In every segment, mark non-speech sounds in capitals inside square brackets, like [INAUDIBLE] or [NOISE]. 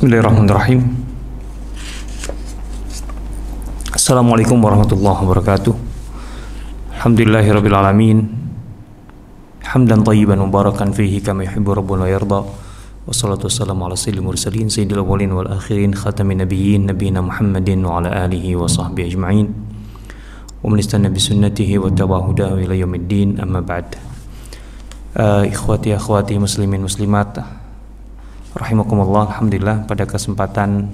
بسم الله الرحمن الرحيم. السلام عليكم ورحمة الله وبركاته الحمد لله رب العالمين حمدا طيبا مباركا فيه كما يحب ربنا ويرضى والصلاة والسلام على سيد المرسلين سيد الأولين والآخرين خاتم النبيين نبينا محمد وعلى آله وصحبه أجمعين ومن استنى بسنته واتبع هداه إلى يوم الدين أما بعد آه إخواتي أخواتي مسلمين مسلمات Rahimakumullah Alhamdulillah pada kesempatan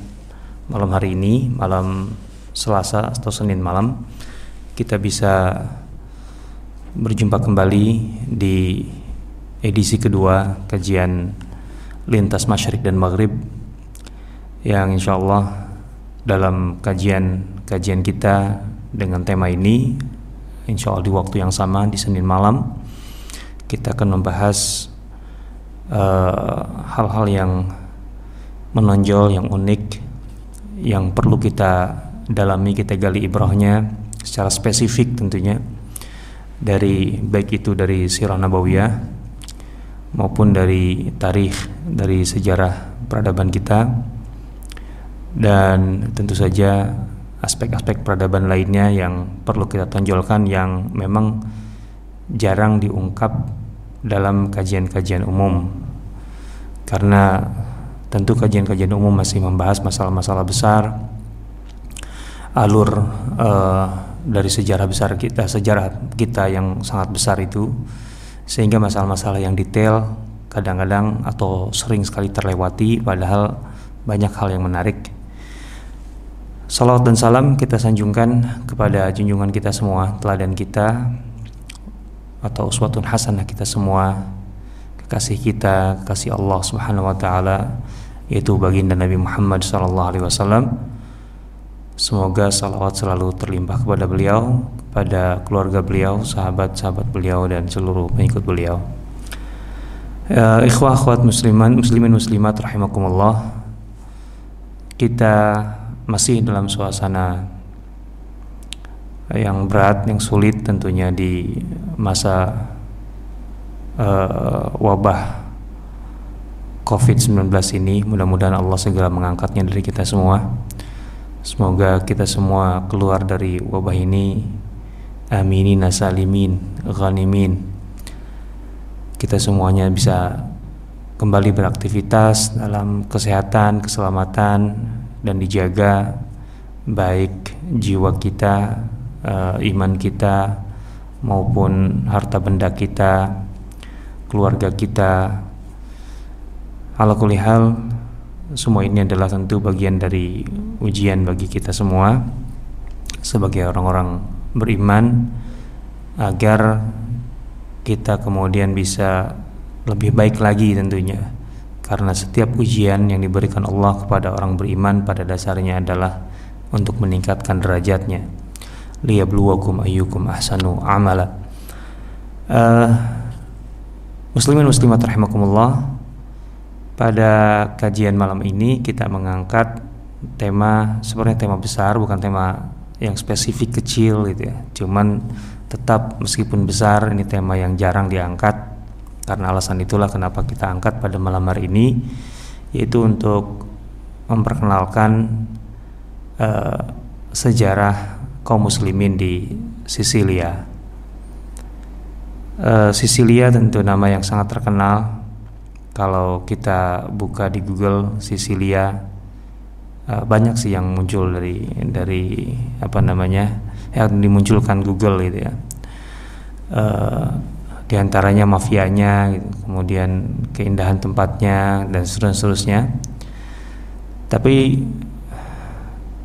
malam hari ini Malam Selasa atau Senin malam Kita bisa berjumpa kembali di edisi kedua kajian Lintas Masyrik dan Maghrib Yang insya Allah dalam kajian-kajian kita dengan tema ini Insya Allah di waktu yang sama di Senin malam Kita akan membahas hal-hal uh, yang menonjol, yang unik, yang perlu kita dalami, kita gali ibrahnya secara spesifik tentunya dari baik itu dari sirah nabawiyah maupun dari tarikh, dari sejarah peradaban kita dan tentu saja aspek-aspek peradaban lainnya yang perlu kita tonjolkan yang memang jarang diungkap dalam kajian-kajian umum. Karena tentu kajian-kajian umum masih membahas masalah-masalah besar alur uh, dari sejarah besar kita sejarah kita yang sangat besar itu sehingga masalah-masalah yang detail kadang-kadang atau sering sekali terlewati padahal banyak hal yang menarik. Salawat dan salam kita sanjungkan kepada junjungan kita semua, teladan kita, atau uswatun hasanah kita semua kekasih kita kekasih Allah Subhanahu wa taala yaitu baginda Nabi Muhammad sallallahu alaihi wasallam Semoga salawat selalu terlimpah kepada beliau, kepada keluarga beliau, sahabat-sahabat beliau dan seluruh pengikut beliau. Ya, ikhwah akhwat musliman, muslimin muslimat rahimakumullah. Kita masih dalam suasana yang berat, yang sulit tentunya di masa uh, wabah COVID-19 ini. Mudah-mudahan Allah segera mengangkatnya dari kita semua. Semoga kita semua keluar dari wabah ini aminin nasalimin ghanimin. Kita semuanya bisa kembali beraktivitas dalam kesehatan, keselamatan dan dijaga baik jiwa kita uh, iman kita maupun harta benda kita, keluarga kita. Ala hal semua ini adalah tentu bagian dari ujian bagi kita semua sebagai orang-orang beriman agar kita kemudian bisa lebih baik lagi tentunya karena setiap ujian yang diberikan Allah kepada orang beriman pada dasarnya adalah untuk meningkatkan derajatnya liyabluwakum ayyukum ahsanu amala. Uh, muslimin muslimat rahimakumullah pada kajian malam ini kita mengangkat tema sebenarnya tema besar bukan tema yang spesifik kecil gitu ya. Cuman tetap meskipun besar ini tema yang jarang diangkat. Karena alasan itulah kenapa kita angkat pada malam hari ini yaitu untuk memperkenalkan uh, sejarah kaum muslimin di Sisilia. Uh, Sisilia tentu nama yang sangat terkenal. Kalau kita buka di Google Sisilia uh, banyak sih yang muncul dari dari apa namanya yang dimunculkan Google gitu ya. Uh, di antaranya mafianya, gitu. kemudian keindahan tempatnya dan seterusnya. Tapi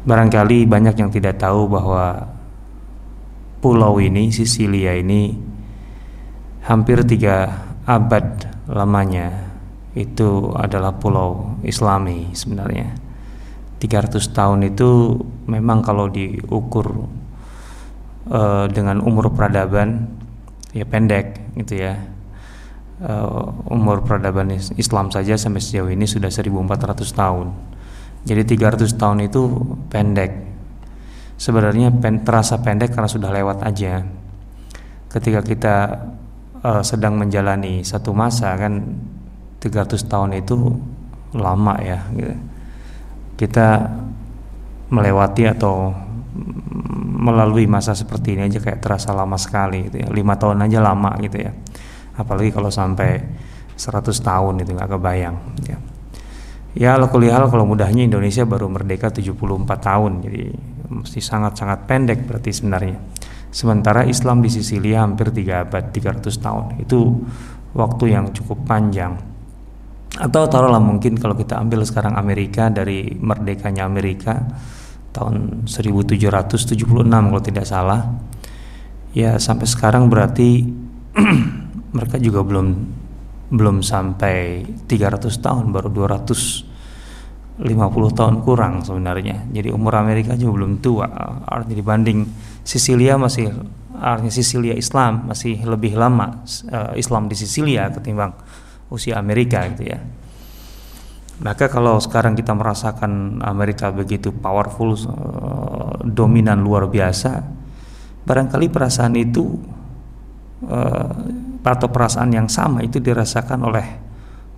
Barangkali banyak yang tidak tahu bahwa pulau ini, Sisilia ini hampir tiga abad lamanya itu adalah pulau islami sebenarnya. 300 tahun itu memang kalau diukur uh, dengan umur peradaban ya pendek gitu ya. Uh, umur peradaban Islam saja sampai sejauh ini sudah 1400 tahun jadi 300 tahun itu pendek. Sebenarnya pen, terasa pendek karena sudah lewat aja. Ketika kita uh, sedang menjalani satu masa kan 300 tahun itu lama ya gitu. kita melewati atau melalui masa seperti ini aja kayak terasa lama sekali gitu ya lima tahun aja lama gitu ya apalagi kalau sampai 100 tahun itu nggak kebayang ya ya kuliah kalau mudahnya Indonesia baru merdeka 74 tahun jadi mesti sangat-sangat pendek berarti sebenarnya. Sementara Islam di Sisilia hampir 3 abad 300 tahun. Itu waktu yang cukup panjang. Atau taruhlah mungkin kalau kita ambil sekarang Amerika dari merdekanya Amerika tahun 1776 kalau tidak salah. Ya sampai sekarang berarti [CLEARS THROAT] mereka juga belum belum sampai 300 tahun baru 250 tahun kurang sebenarnya. Jadi umur Amerika juga belum tua artinya dibanding Sisilia masih artinya Sisilia Islam masih lebih lama uh, Islam di Sisilia ketimbang usia Amerika gitu ya. Maka kalau sekarang kita merasakan Amerika begitu powerful, uh, dominan luar biasa, barangkali perasaan itu uh, atau perasaan yang sama itu dirasakan oleh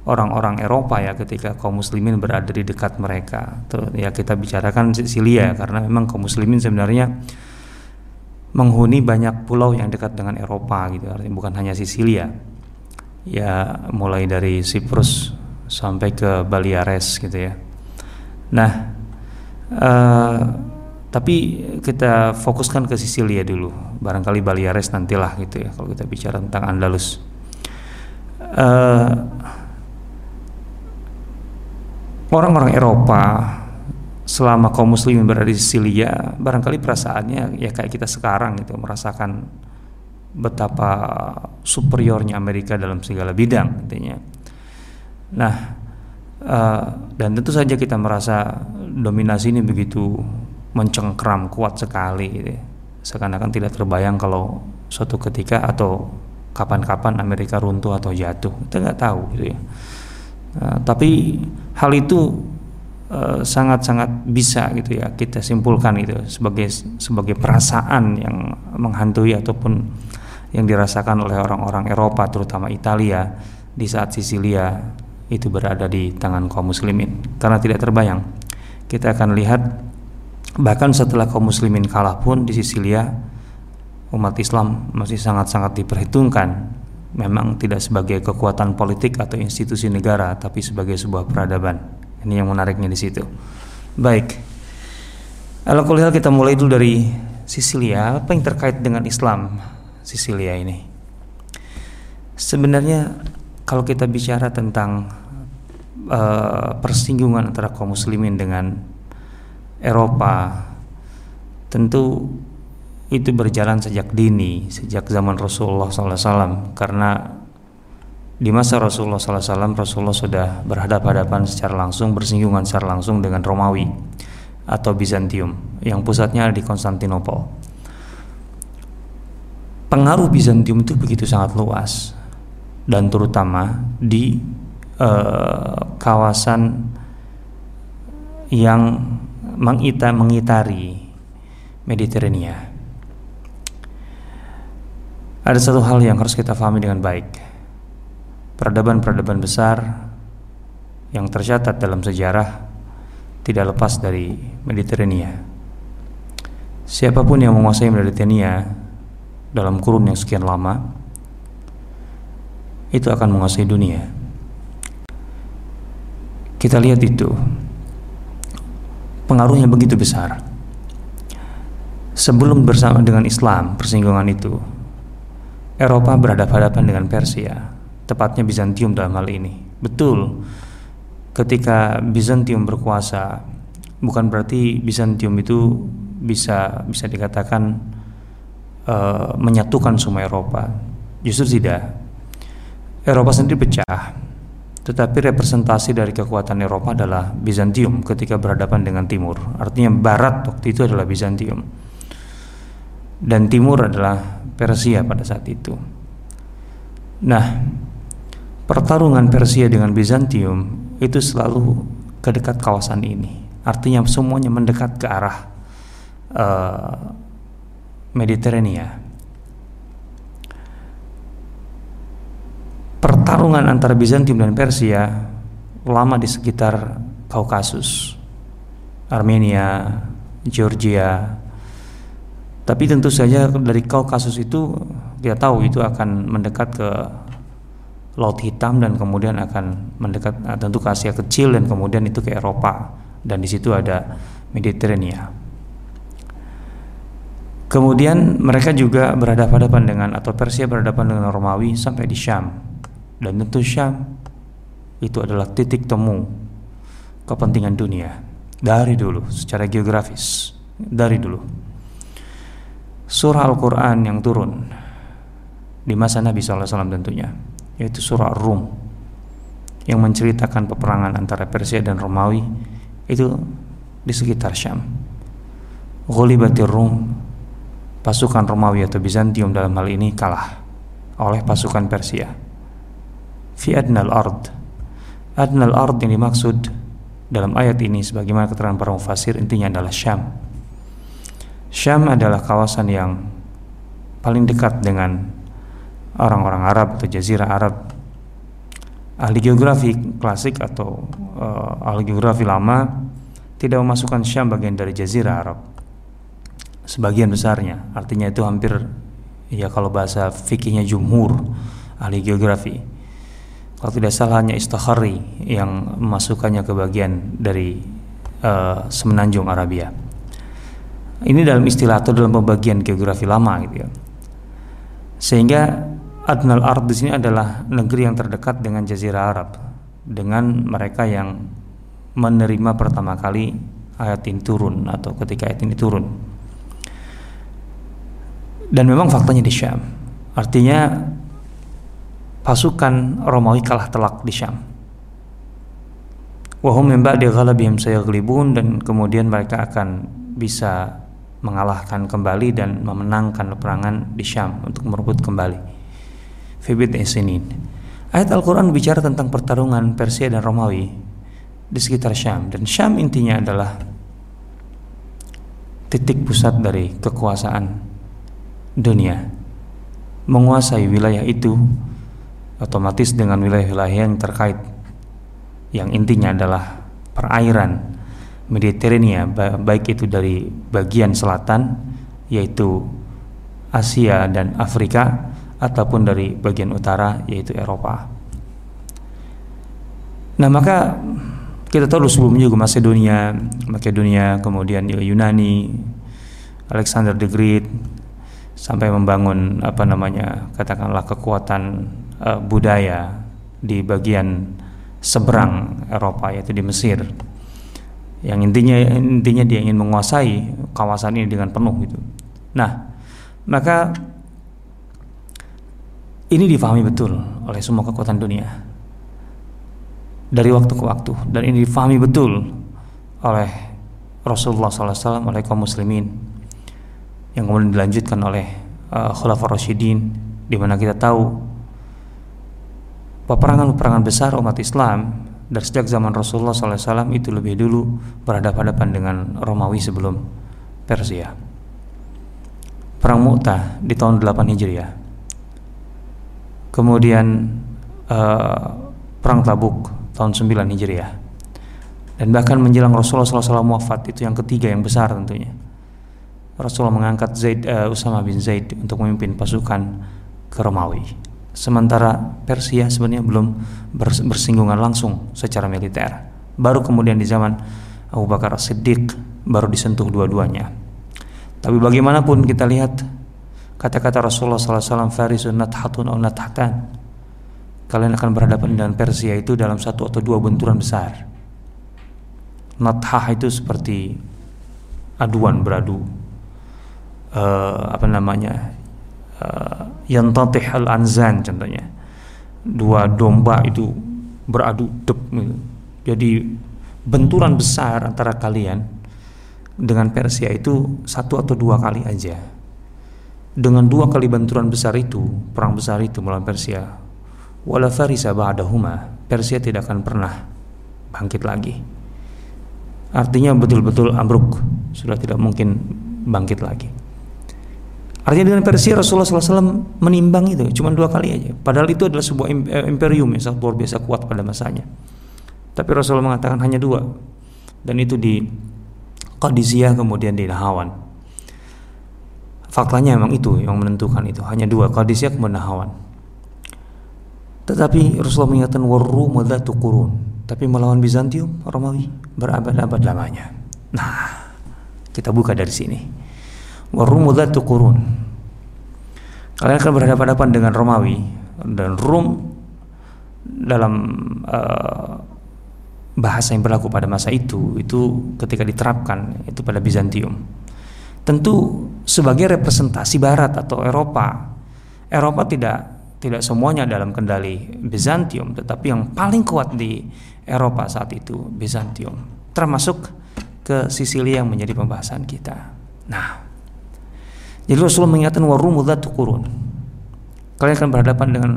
orang-orang Eropa ya ketika kaum muslimin berada di dekat mereka. Tuh, ya kita bicarakan Sisilia karena memang kaum muslimin sebenarnya menghuni banyak pulau yang dekat dengan Eropa gitu, artinya bukan hanya Sisilia. Ya mulai dari Siprus sampai ke Baliares gitu ya. Nah, uh, tapi kita fokuskan ke Sisilia dulu. Barangkali Baliares nantilah gitu ya kalau kita bicara tentang Andalus. Uh, orang-orang Eropa selama kaum muslimin berada di Sisilia barangkali perasaannya ya kayak kita sekarang gitu merasakan betapa superiornya Amerika dalam segala bidang intinya Nah, uh, dan tentu saja kita merasa dominasi ini begitu mencengkram kuat sekali, gitu. Seakan-akan tidak terbayang kalau suatu ketika atau kapan-kapan Amerika runtuh atau jatuh, kita nggak tahu, gitu ya. Uh, tapi hal itu eh, sangat-sangat bisa gitu ya kita simpulkan itu sebagai sebagai perasaan yang menghantui ataupun yang dirasakan oleh orang-orang Eropa terutama Italia di saat Sisilia itu berada di tangan kaum muslimin karena tidak terbayang kita akan lihat bahkan setelah kaum muslimin kalah pun di Sisilia umat Islam masih sangat-sangat diperhitungkan. Memang tidak sebagai kekuatan politik atau institusi negara tapi sebagai sebuah peradaban. Ini yang menariknya di situ. Baik. Lihat kita mulai dulu dari Sisilia. Apa yang terkait dengan Islam Sisilia ini? Sebenarnya kalau kita bicara tentang uh, persinggungan antara kaum muslimin dengan Eropa. Tentu itu berjalan sejak dini sejak zaman Rasulullah SAW karena di masa Rasulullah SAW Rasulullah sudah berhadapan-hadapan secara langsung bersinggungan secara langsung dengan Romawi atau Bizantium yang pusatnya di Konstantinopel. Pengaruh Bizantium itu begitu sangat luas dan terutama di Eh, kawasan yang mengita mengitari Mediterania. Ada satu hal yang harus kita pahami dengan baik. Peradaban-peradaban besar yang tercatat dalam sejarah tidak lepas dari Mediterania. Siapa pun yang menguasai Mediterania dalam kurun yang sekian lama itu akan menguasai dunia. Kita lihat itu pengaruhnya begitu besar. Sebelum bersama dengan Islam, persinggungan itu, Eropa berhadapan-hadapan dengan Persia, tepatnya Bizantium dalam hal ini. Betul, ketika Bizantium berkuasa, bukan berarti Bizantium itu bisa bisa dikatakan uh, menyatukan semua Eropa. Justru tidak. Eropa sendiri pecah tetapi representasi dari kekuatan Eropa adalah Bizantium ketika berhadapan dengan Timur. Artinya Barat waktu itu adalah Bizantium. Dan Timur adalah Persia pada saat itu. Nah, pertarungan Persia dengan Bizantium itu selalu ke dekat kawasan ini. Artinya semuanya mendekat ke arah uh, Mediterania. Pertarungan antara Bizantium dan Persia lama di sekitar Kaukasus Armenia, Georgia. Tapi tentu saja dari kasus itu kita tahu itu akan mendekat ke Laut Hitam dan kemudian akan mendekat nah, tentu ke Asia Kecil dan kemudian itu ke Eropa dan di situ ada Mediterania. Kemudian mereka juga berhadapan-hadapan dengan atau Persia berhadapan dengan Romawi sampai di Syam. Dan tentu Syam itu adalah titik temu kepentingan dunia dari dulu secara geografis dari dulu. Surah Al-Qur'an yang turun di masa Nabi SAW tentunya yaitu surah Rum yang menceritakan peperangan antara Persia dan Romawi itu di sekitar Syam. Ghulibatir Rum pasukan Romawi atau Bizantium dalam hal ini kalah oleh pasukan Persia. Fi adnal ard. Adnal ard yang dimaksud dalam ayat ini sebagaimana keterangan para mufasir intinya adalah Syam. Syam adalah kawasan yang paling dekat dengan orang-orang Arab atau jazirah Arab. Ahli geografi klasik atau uh, ahli geografi lama tidak memasukkan Syam bagian dari jazirah Arab sebagian besarnya artinya itu hampir ya kalau bahasa fikihnya jumhur ahli geografi kalau tidak salah hanya istakhari yang memasukkannya ke bagian dari uh, semenanjung Arabia. Ini dalam istilah atau dalam pembagian geografi lama gitu ya. Sehingga Adnal Ard di sini adalah negeri yang terdekat dengan Jazirah Arab dengan mereka yang menerima pertama kali ayat ini turun atau ketika ayat ini turun. Dan memang faktanya di Syam. Artinya pasukan Romawi kalah telak di Syam. Wahum min ba'di ghalabihim sayaglibun dan kemudian mereka akan bisa mengalahkan kembali dan memenangkan peperangan di Syam untuk merebut kembali. Fibit Esinin. Ayat Al-Quran bicara tentang pertarungan Persia dan Romawi di sekitar Syam dan Syam intinya adalah titik pusat dari kekuasaan dunia menguasai wilayah itu otomatis dengan wilayah-wilayah yang terkait yang intinya adalah perairan Mediterania baik itu dari bagian selatan yaitu Asia dan Afrika ataupun dari bagian utara yaitu Eropa. Nah, maka kita tahu sebelumnya juga Macedonia, Makedonia, kemudian Yunani, Alexander the Great, sampai membangun apa namanya katakanlah kekuatan uh, budaya di bagian seberang Eropa yaitu di Mesir. Yang intinya intinya dia ingin menguasai kawasan ini dengan penuh gitu. Nah, maka ini difahami betul oleh semua kekuatan dunia. Dari waktu ke waktu. Dan ini difahami betul oleh Rasulullah SAW oleh kaum muslimin. Yang kemudian dilanjutkan oleh uh, Khulafaur Rasyidin di mana kita tahu peperangan-peperangan besar umat Islam dari sejak zaman Rasulullah SAW itu lebih dulu berhadapan-hadapan dengan Romawi sebelum Persia. Perang Mu'tah di tahun 8 Hijriah. Kemudian uh, Perang Tabuk tahun 9 Hijriah. Dan bahkan menjelang Rasulullah SAW wafat itu yang ketiga yang besar tentunya Rasulullah mengangkat Zaid uh, Usama bin Zaid untuk memimpin pasukan ke Romawi. Sementara Persia sebenarnya belum bersinggungan langsung secara militer. Baru kemudian di zaman Abu Bakar Siddiq baru disentuh dua-duanya. Tapi bagaimanapun kita lihat kata-kata Rasulullah SAW Farisun nathatun atau nathatan kalian akan berhadapan dengan Persia itu dalam satu atau dua benturan besar. Nathah itu seperti aduan beradu uh, apa namanya yang tatih al anzan contohnya. Dua domba itu beradu dep gitu. jadi benturan besar antara kalian dengan Persia itu satu atau dua kali aja. Dengan dua kali benturan besar itu perang besar itu melawan Persia wala farisa ba'dahuma Persia tidak akan pernah bangkit lagi. Artinya betul-betul ambruk sudah tidak mungkin bangkit lagi Artinya dengan Persia Rasulullah SAW menimbang itu cuma dua kali aja. Padahal itu adalah sebuah eh, imperium yang sangat luar biasa kuat pada masanya. Tapi Rasulullah mengatakan hanya dua dan itu di Qadisiyah kemudian di Nahawan. Faktanya memang itu yang menentukan itu hanya dua Qadisiyah kemudian Nahawan. Tetapi Rasulullah mengingatkan warru madzatu. Tapi melawan Bizantium Romawi berabad-abad lamanya. Nah, kita buka dari sini. Qurun. Kalian akan berhadapan-hadapan dengan Romawi dan Rum dalam uh, bahasa yang berlaku pada masa itu itu ketika diterapkan itu pada Bizantium. Tentu sebagai representasi Barat atau Eropa, Eropa tidak tidak semuanya dalam kendali Bizantium, tetapi yang paling kuat di Eropa saat itu Bizantium, termasuk ke Sisilia yang menjadi pembahasan kita. Nah, jadi Rasulullah mengingatkan warumudzatu qurun. Kalian akan berhadapan dengan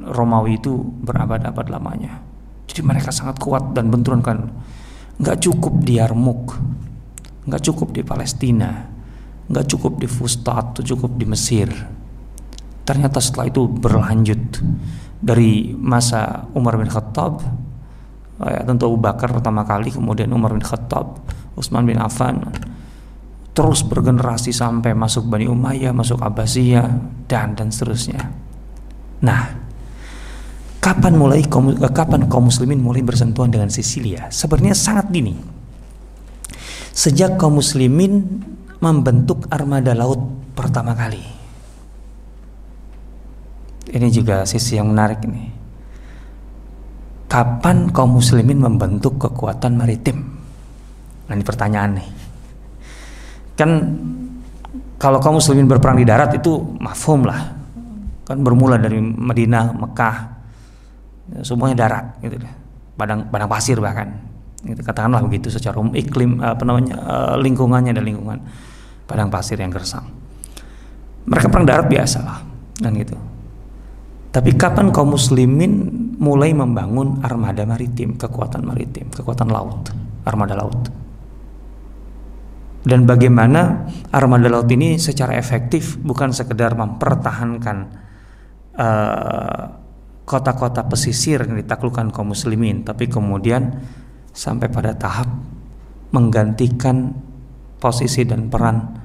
Romawi itu berabad-abad lamanya. Jadi mereka sangat kuat dan benturan kan nggak cukup di Yarmuk, nggak cukup di Palestina, nggak cukup di Fustat, cukup di Mesir, Ternyata setelah itu berlanjut dari masa Umar bin Khattab ya, tentu Abu Bakar pertama kali kemudian Umar bin Khattab Utsman bin Affan terus bergenerasi sampai masuk Bani Umayyah masuk Abbasiyah dan dan seterusnya nah kapan mulai eh, kapan kaum muslimin mulai bersentuhan dengan Sisilia sebenarnya sangat dini sejak kaum muslimin membentuk armada laut pertama kali ini juga sisi yang menarik ini. Kapan kaum muslimin membentuk kekuatan maritim? Nah ini pertanyaan nih. Kan kalau kaum muslimin berperang di darat itu mafhum lah. Kan bermula dari Madinah, Mekah, semuanya darat gitu Padang padang pasir bahkan. Gitu, katakanlah begitu secara umum iklim apa namanya eh, lingkungannya dan lingkungan padang pasir yang gersang. Mereka perang darat biasa lah dan gitu. Tapi kapan kaum muslimin mulai membangun armada maritim, kekuatan maritim, kekuatan laut, armada laut? Dan bagaimana armada laut ini secara efektif bukan sekedar mempertahankan uh, kota-kota pesisir yang ditaklukkan kaum muslimin, tapi kemudian sampai pada tahap menggantikan posisi dan peran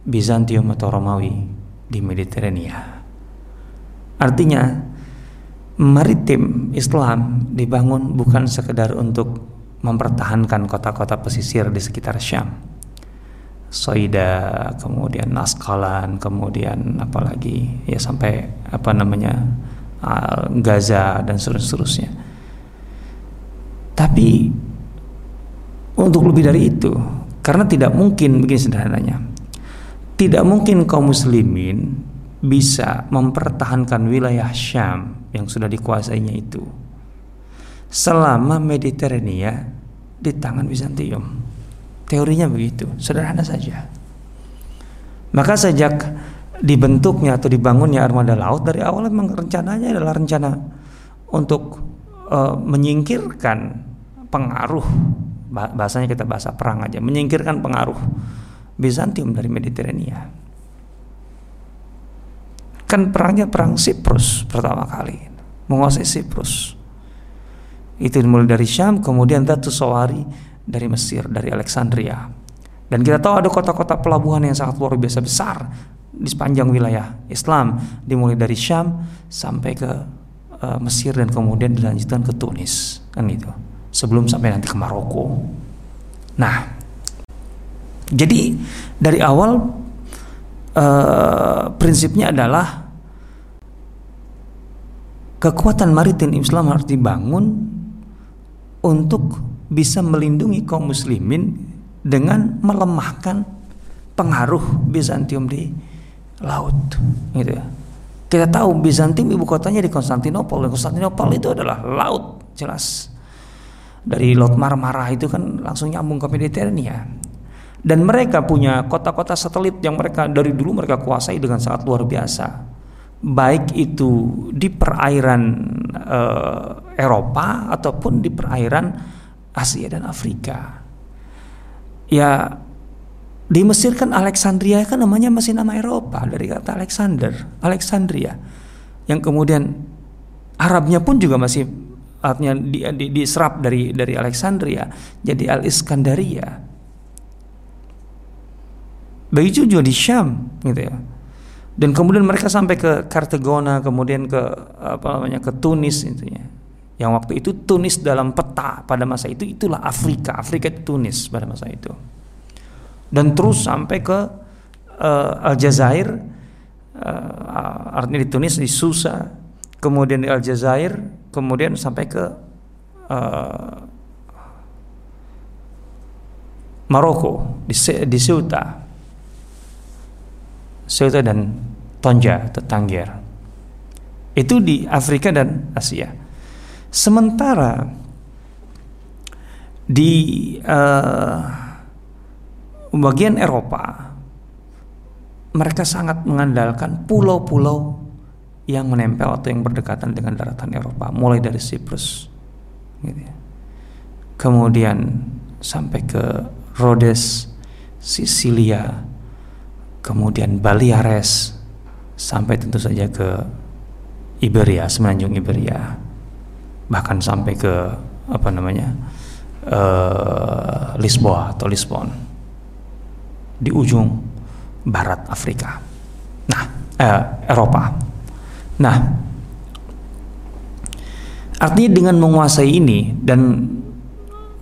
Bizantium atau Romawi di Mediterania. Artinya maritim Islam dibangun bukan sekedar untuk mempertahankan kota-kota pesisir di sekitar Syam. Soida, kemudian Naskalan, kemudian apalagi ya sampai apa namanya Gaza dan seterusnya. Tapi untuk lebih dari itu, karena tidak mungkin begini sederhananya, tidak mungkin kaum muslimin bisa mempertahankan wilayah Syam yang sudah dikuasainya itu selama Mediterania di tangan Bizantium. Teorinya begitu, sederhana saja. Maka sejak dibentuknya atau dibangunnya armada laut dari awal memang rencananya adalah rencana untuk uh, menyingkirkan pengaruh bahasanya kita bahasa perang aja, menyingkirkan pengaruh Bizantium dari Mediterania. Kan perangnya perang Siprus pertama kali, menguasai Siprus. Itu dimulai dari Syam, kemudian Datu Sawari dari Mesir, dari Alexandria. Dan kita tahu ada kota-kota pelabuhan yang sangat luar biasa besar di sepanjang wilayah Islam, dimulai dari Syam sampai ke uh, Mesir dan kemudian dilanjutkan ke Tunis, kan itu. Sebelum sampai nanti ke Maroko. Nah, jadi dari awal uh, prinsipnya adalah kekuatan maritim Islam harus dibangun untuk bisa melindungi kaum muslimin dengan melemahkan pengaruh Bizantium di laut gitu ya. Kita tahu Bizantium ibu kotanya di Konstantinopel. Konstantinopel itu adalah laut jelas. Dari Laut Marmara itu kan langsung nyambung ke Mediterania dan mereka punya kota-kota satelit yang mereka dari dulu mereka kuasai dengan sangat luar biasa baik itu di perairan uh, Eropa ataupun di perairan Asia dan Afrika. Ya di Mesir kan Alexandria kan namanya masih nama Eropa dari kata Alexander Alexandria. Yang kemudian Arabnya pun juga masih artinya di, di, diserap dari dari Alexandria jadi Al Iskandaria begitu juga di Syam gitu ya. Dan kemudian mereka sampai ke Kartagona kemudian ke apa namanya ke Tunis intinya yang waktu itu Tunis dalam peta pada masa itu itulah Afrika Afrika itu Tunis pada masa itu dan terus sampai ke uh, Aljazair uh, artinya di Tunis di Susa kemudian di Aljazair kemudian sampai ke uh, Maroko di, di Ceuta Ceuta dan Tonja Tangier. Itu di Afrika dan Asia. Sementara di uh, bagian Eropa mereka sangat mengandalkan pulau-pulau yang menempel atau yang berdekatan dengan daratan Eropa, mulai dari Cyprus, gitu ya. kemudian sampai ke Rhodes, Sisilia, kemudian Baleares sampai tentu saja ke Iberia, semenanjung Iberia, bahkan sampai ke apa namanya uh, Lisboa atau Lisbon di ujung barat Afrika. Nah, eh, Eropa. Nah, artinya dengan menguasai ini dan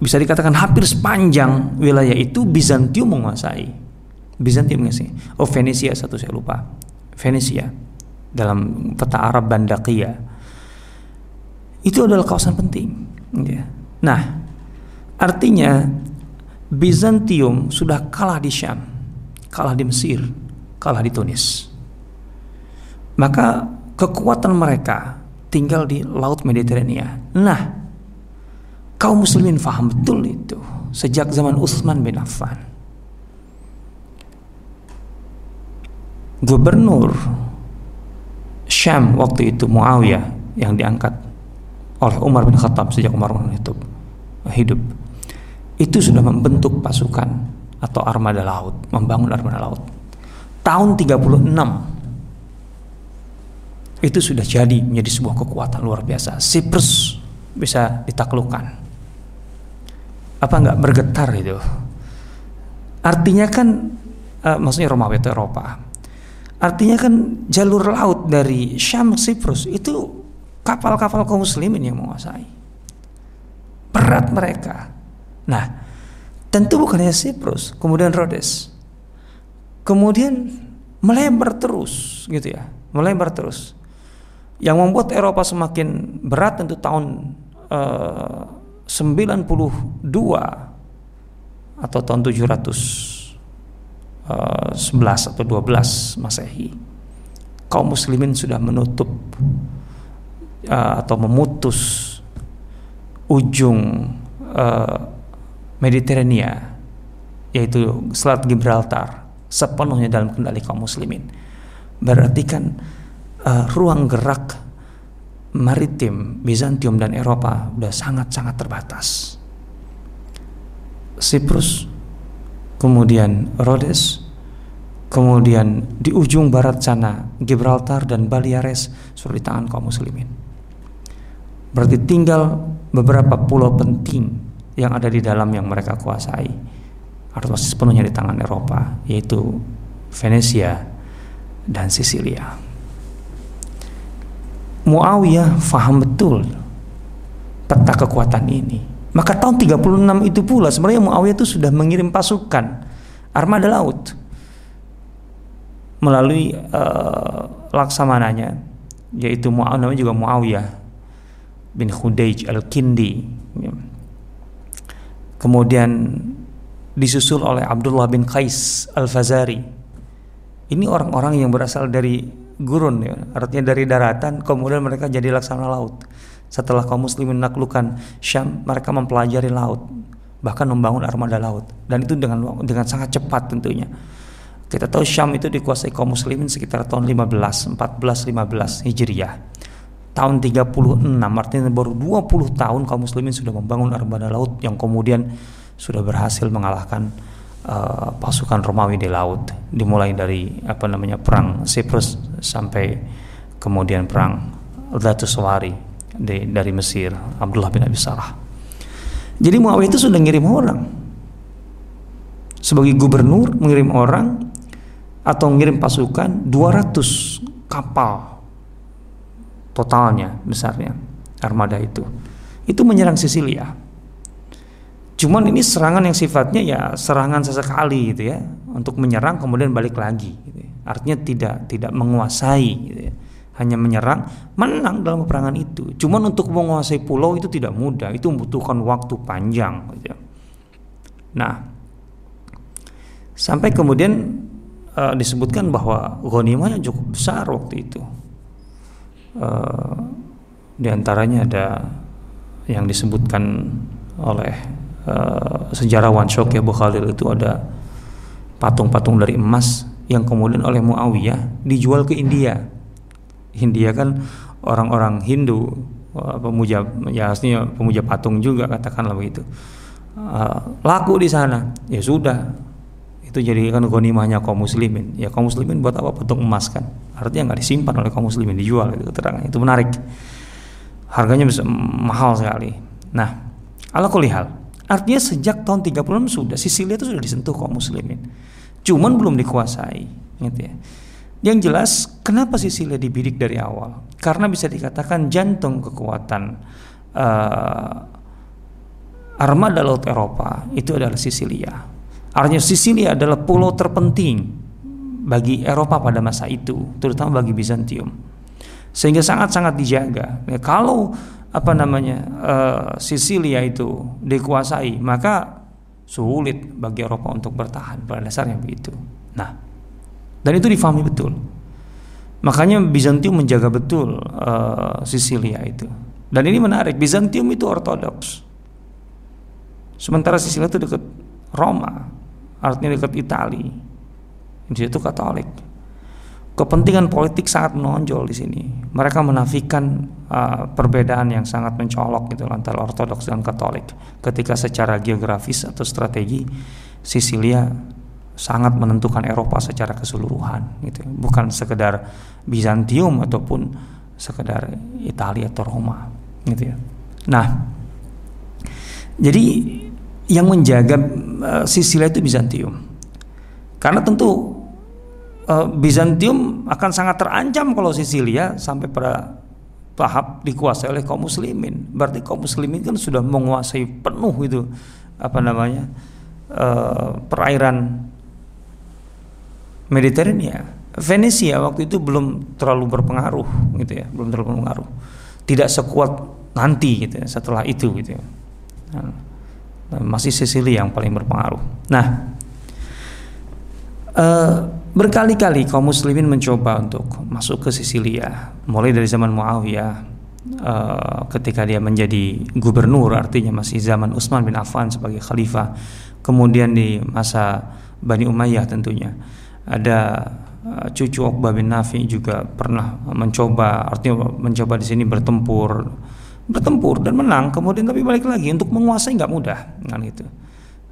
bisa dikatakan hampir sepanjang wilayah itu Bizantium menguasai Bizantium nggak sih? Oh Venesia satu saya lupa. Venesia dalam peta Arab Bandakia itu adalah kawasan penting. Ya. Nah, artinya Bizantium sudah kalah di Syam, kalah di Mesir, kalah di Tunis. Maka kekuatan mereka tinggal di Laut Mediterania. Nah, kaum muslimin faham betul itu sejak zaman Utsman bin Affan. gubernur Syam waktu itu Muawiyah yang diangkat oleh Umar bin Khattab sejak Umar bin Khattab hidup itu sudah membentuk pasukan atau armada laut, membangun armada laut. Tahun 36 itu sudah jadi menjadi sebuah kekuatan luar biasa. Siprus bisa ditaklukkan. Apa enggak bergetar itu? Artinya kan uh, maksudnya Romawi itu Eropa Artinya kan jalur laut dari Syam Siprus itu kapal-kapal kaum muslimin yang menguasai. Berat mereka. Nah, tentu bukan hanya Siprus, kemudian Rhodes. Kemudian melebar terus gitu ya, melebar terus. Yang membuat Eropa semakin berat tentu tahun eh, uh, 92 atau tahun 700 11 atau 12 Masehi kaum muslimin sudah menutup uh, atau memutus ujung uh, Mediterania yaitu Selat Gibraltar sepenuhnya dalam kendali kaum muslimin berarti kan uh, ruang gerak maritim Bizantium dan Eropa sudah sangat-sangat terbatas Siprus kemudian Rhodes, kemudian di ujung barat sana Gibraltar dan Baleares sudah di tangan kaum muslimin. Berarti tinggal beberapa pulau penting yang ada di dalam yang mereka kuasai. Atau sepenuhnya di tangan Eropa yaitu Venesia dan Sisilia. Muawiyah faham betul peta kekuatan ini. Maka tahun 36 itu pula sebenarnya Muawiyah itu sudah mengirim pasukan armada laut melalui uh, laksamananya yaitu Muawiyah juga Muawiyah bin Khudaij al-Kindi. Kemudian disusul oleh Abdullah bin Qais al-Fazari. Ini orang-orang yang berasal dari gurun ya, artinya dari daratan kemudian mereka jadi laksana laut. Setelah kaum muslimin menaklukkan Syam, mereka mempelajari laut, bahkan membangun armada laut dan itu dengan dengan sangat cepat tentunya. Kita tahu Syam itu dikuasai kaum muslimin sekitar tahun 15, 14, 15 Hijriah. Tahun 36 artinya baru 20 tahun kaum muslimin sudah membangun armada laut yang kemudian sudah berhasil mengalahkan uh, pasukan Romawi di laut. Dimulai dari apa namanya perang Cyprus sampai kemudian perang Dhatus dari, dari Mesir Abdullah bin Abi Sarah. Jadi Muawiyah itu sudah ngirim orang. Sebagai gubernur mengirim orang atau ngirim pasukan 200 kapal totalnya besarnya armada itu. Itu menyerang Sisilia. Cuman ini serangan yang sifatnya ya serangan sesekali gitu ya untuk menyerang kemudian balik lagi gitu ya. artinya tidak tidak menguasai gitu ya. Hanya menyerang menang dalam peperangan itu. Cuman untuk menguasai pulau itu tidak mudah itu membutuhkan waktu panjang gitu ya. nah sampai kemudian uh, disebutkan bahwa ghanimahnya cukup besar waktu itu uh, di antaranya ada yang disebutkan oleh uh, sejarawan Syokya Bukhalil itu ada patung-patung dari emas yang kemudian oleh Muawiyah dijual ke India. India kan orang-orang Hindu pemuja ya aslinya pemuja patung juga katakanlah begitu. Uh, laku di sana ya sudah itu jadi kan ghanimahnya kaum muslimin. Ya kaum muslimin buat apa? Patung emas kan. Artinya nggak disimpan oleh kaum muslimin dijual itu keterangan. Itu menarik. Harganya bisa mahal sekali. Nah ala kulihal artinya sejak tahun 36 sudah Sisilia itu sudah disentuh kaum muslimin. Cuman belum dikuasai gitu ya. Yang jelas kenapa Sisilia dibidik dari awal? Karena bisa dikatakan jantung kekuatan uh, armada laut Eropa itu adalah Sisilia Artinya Sisilia adalah pulau terpenting bagi Eropa pada masa itu, terutama bagi Bizantium. Sehingga sangat-sangat dijaga. Ya, kalau apa namanya uh, Sisilia itu dikuasai, maka sulit bagi Eropa untuk bertahan pada dasarnya begitu. Nah, dan itu difahami betul. Makanya Bizantium menjaga betul uh, Sisilia itu. Dan ini menarik, Bizantium itu ortodoks. Sementara Sisilia itu dekat Roma artinya dekat Itali. Di situ Katolik. Kepentingan politik sangat menonjol di sini. Mereka menafikan uh, perbedaan yang sangat mencolok gitu antara Ortodoks dan Katolik. Ketika secara geografis atau strategi Sisilia sangat menentukan Eropa secara keseluruhan gitu. Bukan sekedar Bizantium ataupun sekedar Italia atau Roma gitu ya. Nah, jadi yang menjaga uh, Sisilia itu Bizantium. Karena tentu uh, Bizantium akan sangat terancam kalau Sisilia sampai pada tahap dikuasai oleh kaum muslimin. Berarti kaum muslimin kan sudah menguasai penuh itu apa namanya? Uh, perairan Mediterania. Venesia waktu itu belum terlalu berpengaruh gitu ya, belum terlalu berpengaruh. Tidak sekuat nanti gitu ya, setelah itu gitu ya. Nah, masih Sisilia yang paling berpengaruh. Nah, uh, berkali-kali kaum muslimin mencoba untuk masuk ke Sisilia, mulai dari zaman Muawiyah uh, ketika dia menjadi gubernur, artinya masih zaman Utsman bin Affan sebagai khalifah, kemudian di masa Bani Umayyah tentunya. Ada uh, cucu Uqbah bin Nafi juga pernah mencoba, artinya mencoba di sini bertempur bertempur dan menang kemudian tapi balik lagi untuk menguasai nggak mudah kan gitu.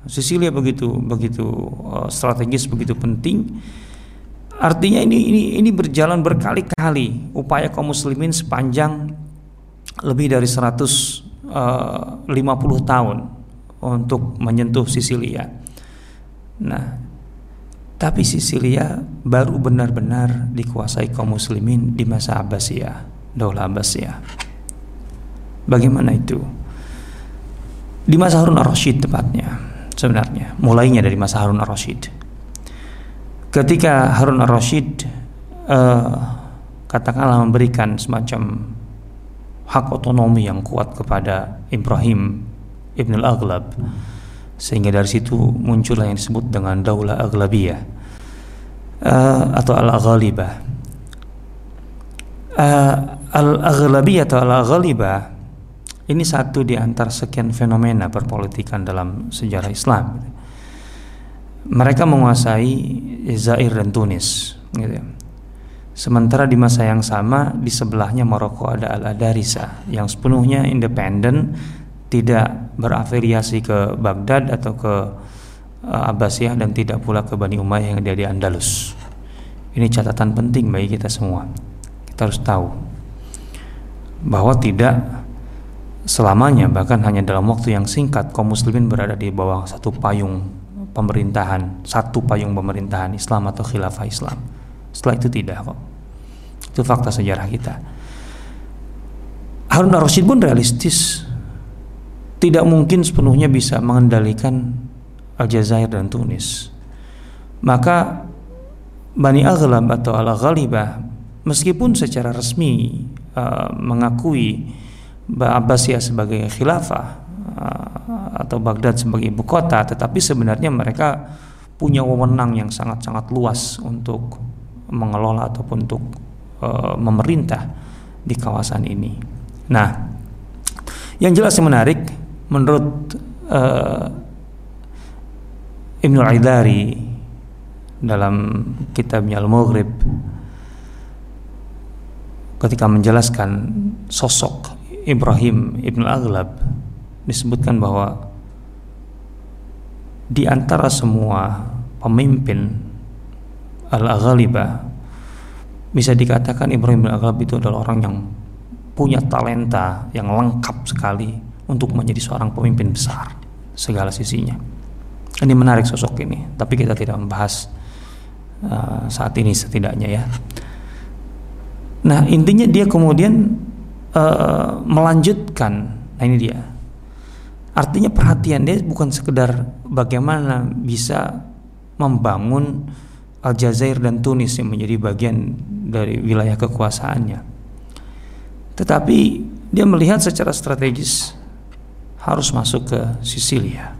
Sisilia begitu begitu uh, strategis begitu penting. Artinya ini ini ini berjalan berkali-kali upaya kaum muslimin sepanjang lebih dari 150 uh, tahun untuk menyentuh Sisilia nah tapi Sisilia baru benar-benar dikuasai kaum muslimin di masa Abbasiyah Daulah Abbasiyah Bagaimana itu? Di masa Harun ar-Rasyid tepatnya sebenarnya. Mulainya dari masa Harun ar-Rasyid. Ketika Harun ar-Rasyid uh, katakanlah memberikan semacam hak otonomi yang kuat kepada Ibrahim Ibn al-Aghlab sehingga dari situ muncullah yang disebut dengan Daulah Aghlabiyah uh, atau Al-Aghalibah uh, Al-Aghlabiyah atau Al-Aghalibah ini satu di antara sekian fenomena perpolitikan dalam sejarah Islam. Mereka menguasai Zaire dan Tunis. Gitu. Sementara di masa yang sama di sebelahnya Maroko ada Al Adarisa yang sepenuhnya independen, tidak berafiliasi ke Baghdad atau ke uh, Abbasiyah dan tidak pula ke Bani Umayyah yang ada di Andalus. Ini catatan penting bagi kita semua. Kita harus tahu bahwa tidak selamanya bahkan hanya dalam waktu yang singkat kaum muslimin berada di bawah satu payung pemerintahan satu payung pemerintahan Islam atau khilafah Islam. Setelah itu tidak kok. Itu fakta sejarah kita. Harun al-Rasyid pun realistis. Tidak mungkin sepenuhnya bisa mengendalikan Aljazair dan Tunis. Maka Bani Aghlab atau Al-Ghalibah meskipun secara resmi uh, mengakui Abbasiyah sebagai khilafah uh, atau Baghdad sebagai ibu kota, tetapi sebenarnya mereka punya wewenang yang sangat-sangat luas untuk mengelola ataupun untuk uh, memerintah di kawasan ini. Nah, yang jelas yang menarik menurut uh, Ibnu Aidari dalam kitabnya Al-Maghrib ketika menjelaskan sosok Ibrahim Ibn Aghlab disebutkan bahwa di antara semua pemimpin Al-Aghlibah bisa dikatakan Ibrahim Ibn Aghlab itu adalah orang yang punya talenta yang lengkap sekali untuk menjadi seorang pemimpin besar segala sisinya. Ini menarik sosok ini, tapi kita tidak membahas uh, saat ini setidaknya ya. Nah intinya dia kemudian uh, melanjutkan. Nah ini dia. Artinya perhatian dia bukan sekedar bagaimana bisa membangun Aljazair dan Tunis yang menjadi bagian dari wilayah kekuasaannya. Tetapi dia melihat secara strategis harus masuk ke Sisilia.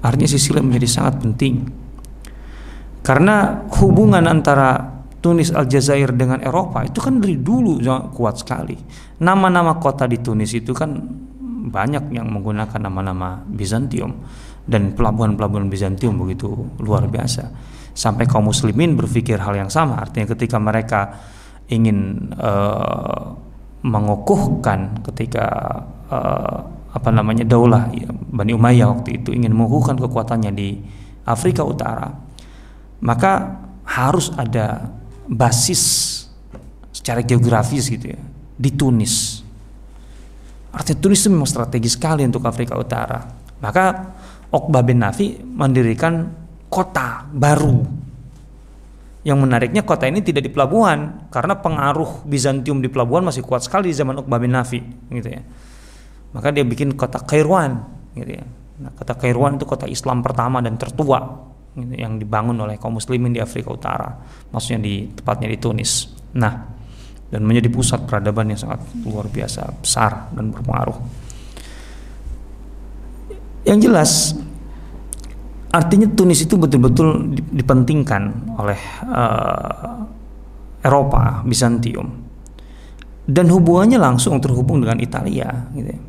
Artinya Sisilia menjadi sangat penting. Karena hubungan antara Tunis Aljazair dengan Eropa itu kan dari dulu kuat sekali. Nama-nama kota di Tunis itu kan banyak yang menggunakan nama-nama Bizantium dan pelabuhan-pelabuhan Bizantium begitu luar biasa. Sampai kaum muslimin berpikir hal yang sama. Artinya ketika mereka ingin uh, mengukuhkan ketika uh, apa namanya daulah ya, Bani Umayyah waktu itu ingin mengukuhkan kekuatannya di Afrika Utara, maka harus ada basis secara geografis gitu ya di Tunis. Artinya Tunis itu memang strategis sekali untuk Afrika Utara. Maka Okbah bin Nafi mendirikan kota baru. Yang menariknya kota ini tidak di pelabuhan karena pengaruh Bizantium di pelabuhan masih kuat sekali di zaman Okbah bin Nafi gitu ya. Maka dia bikin kota Kairouan gitu ya. Nah, kota Kairouan itu kota Islam pertama dan tertua yang dibangun oleh kaum muslimin di Afrika Utara, maksudnya di tepatnya di Tunis. Nah, dan menjadi pusat peradaban yang sangat luar biasa besar dan berpengaruh. Yang jelas artinya Tunis itu betul-betul dipentingkan oleh uh, Eropa, Bizantium. Dan hubungannya langsung terhubung dengan Italia gitu ya.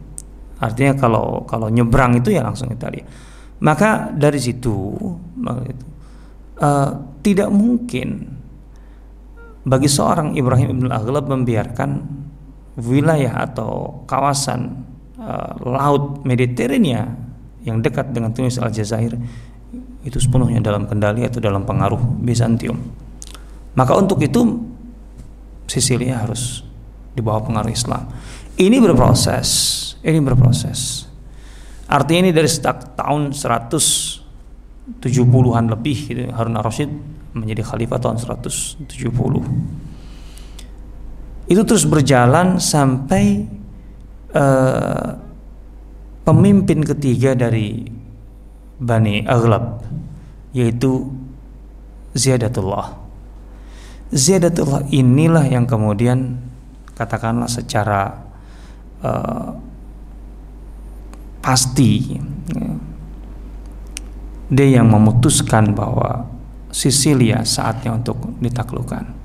Artinya kalau kalau nyebrang itu ya langsung Italia. Maka dari situ uh, tidak mungkin bagi seorang Ibrahim ibn Aghlab membiarkan wilayah atau kawasan uh, laut Mediterania yang dekat dengan Tunis Aljazair itu sepenuhnya dalam kendali atau dalam pengaruh Bizantium. Maka untuk itu Sisilia harus di bawah pengaruh Islam. Ini berproses, ini berproses. Artinya ini dari sejak tahun 170-an lebih gitu, Harun al-Rasyid menjadi khalifah tahun 170. Itu terus berjalan sampai uh, pemimpin ketiga dari Bani Aghlab yaitu Ziyadatullah. Ziyadatullah inilah yang kemudian katakanlah secara uh, pasti ya. dia yang memutuskan bahwa Sisilia saatnya untuk ditaklukkan.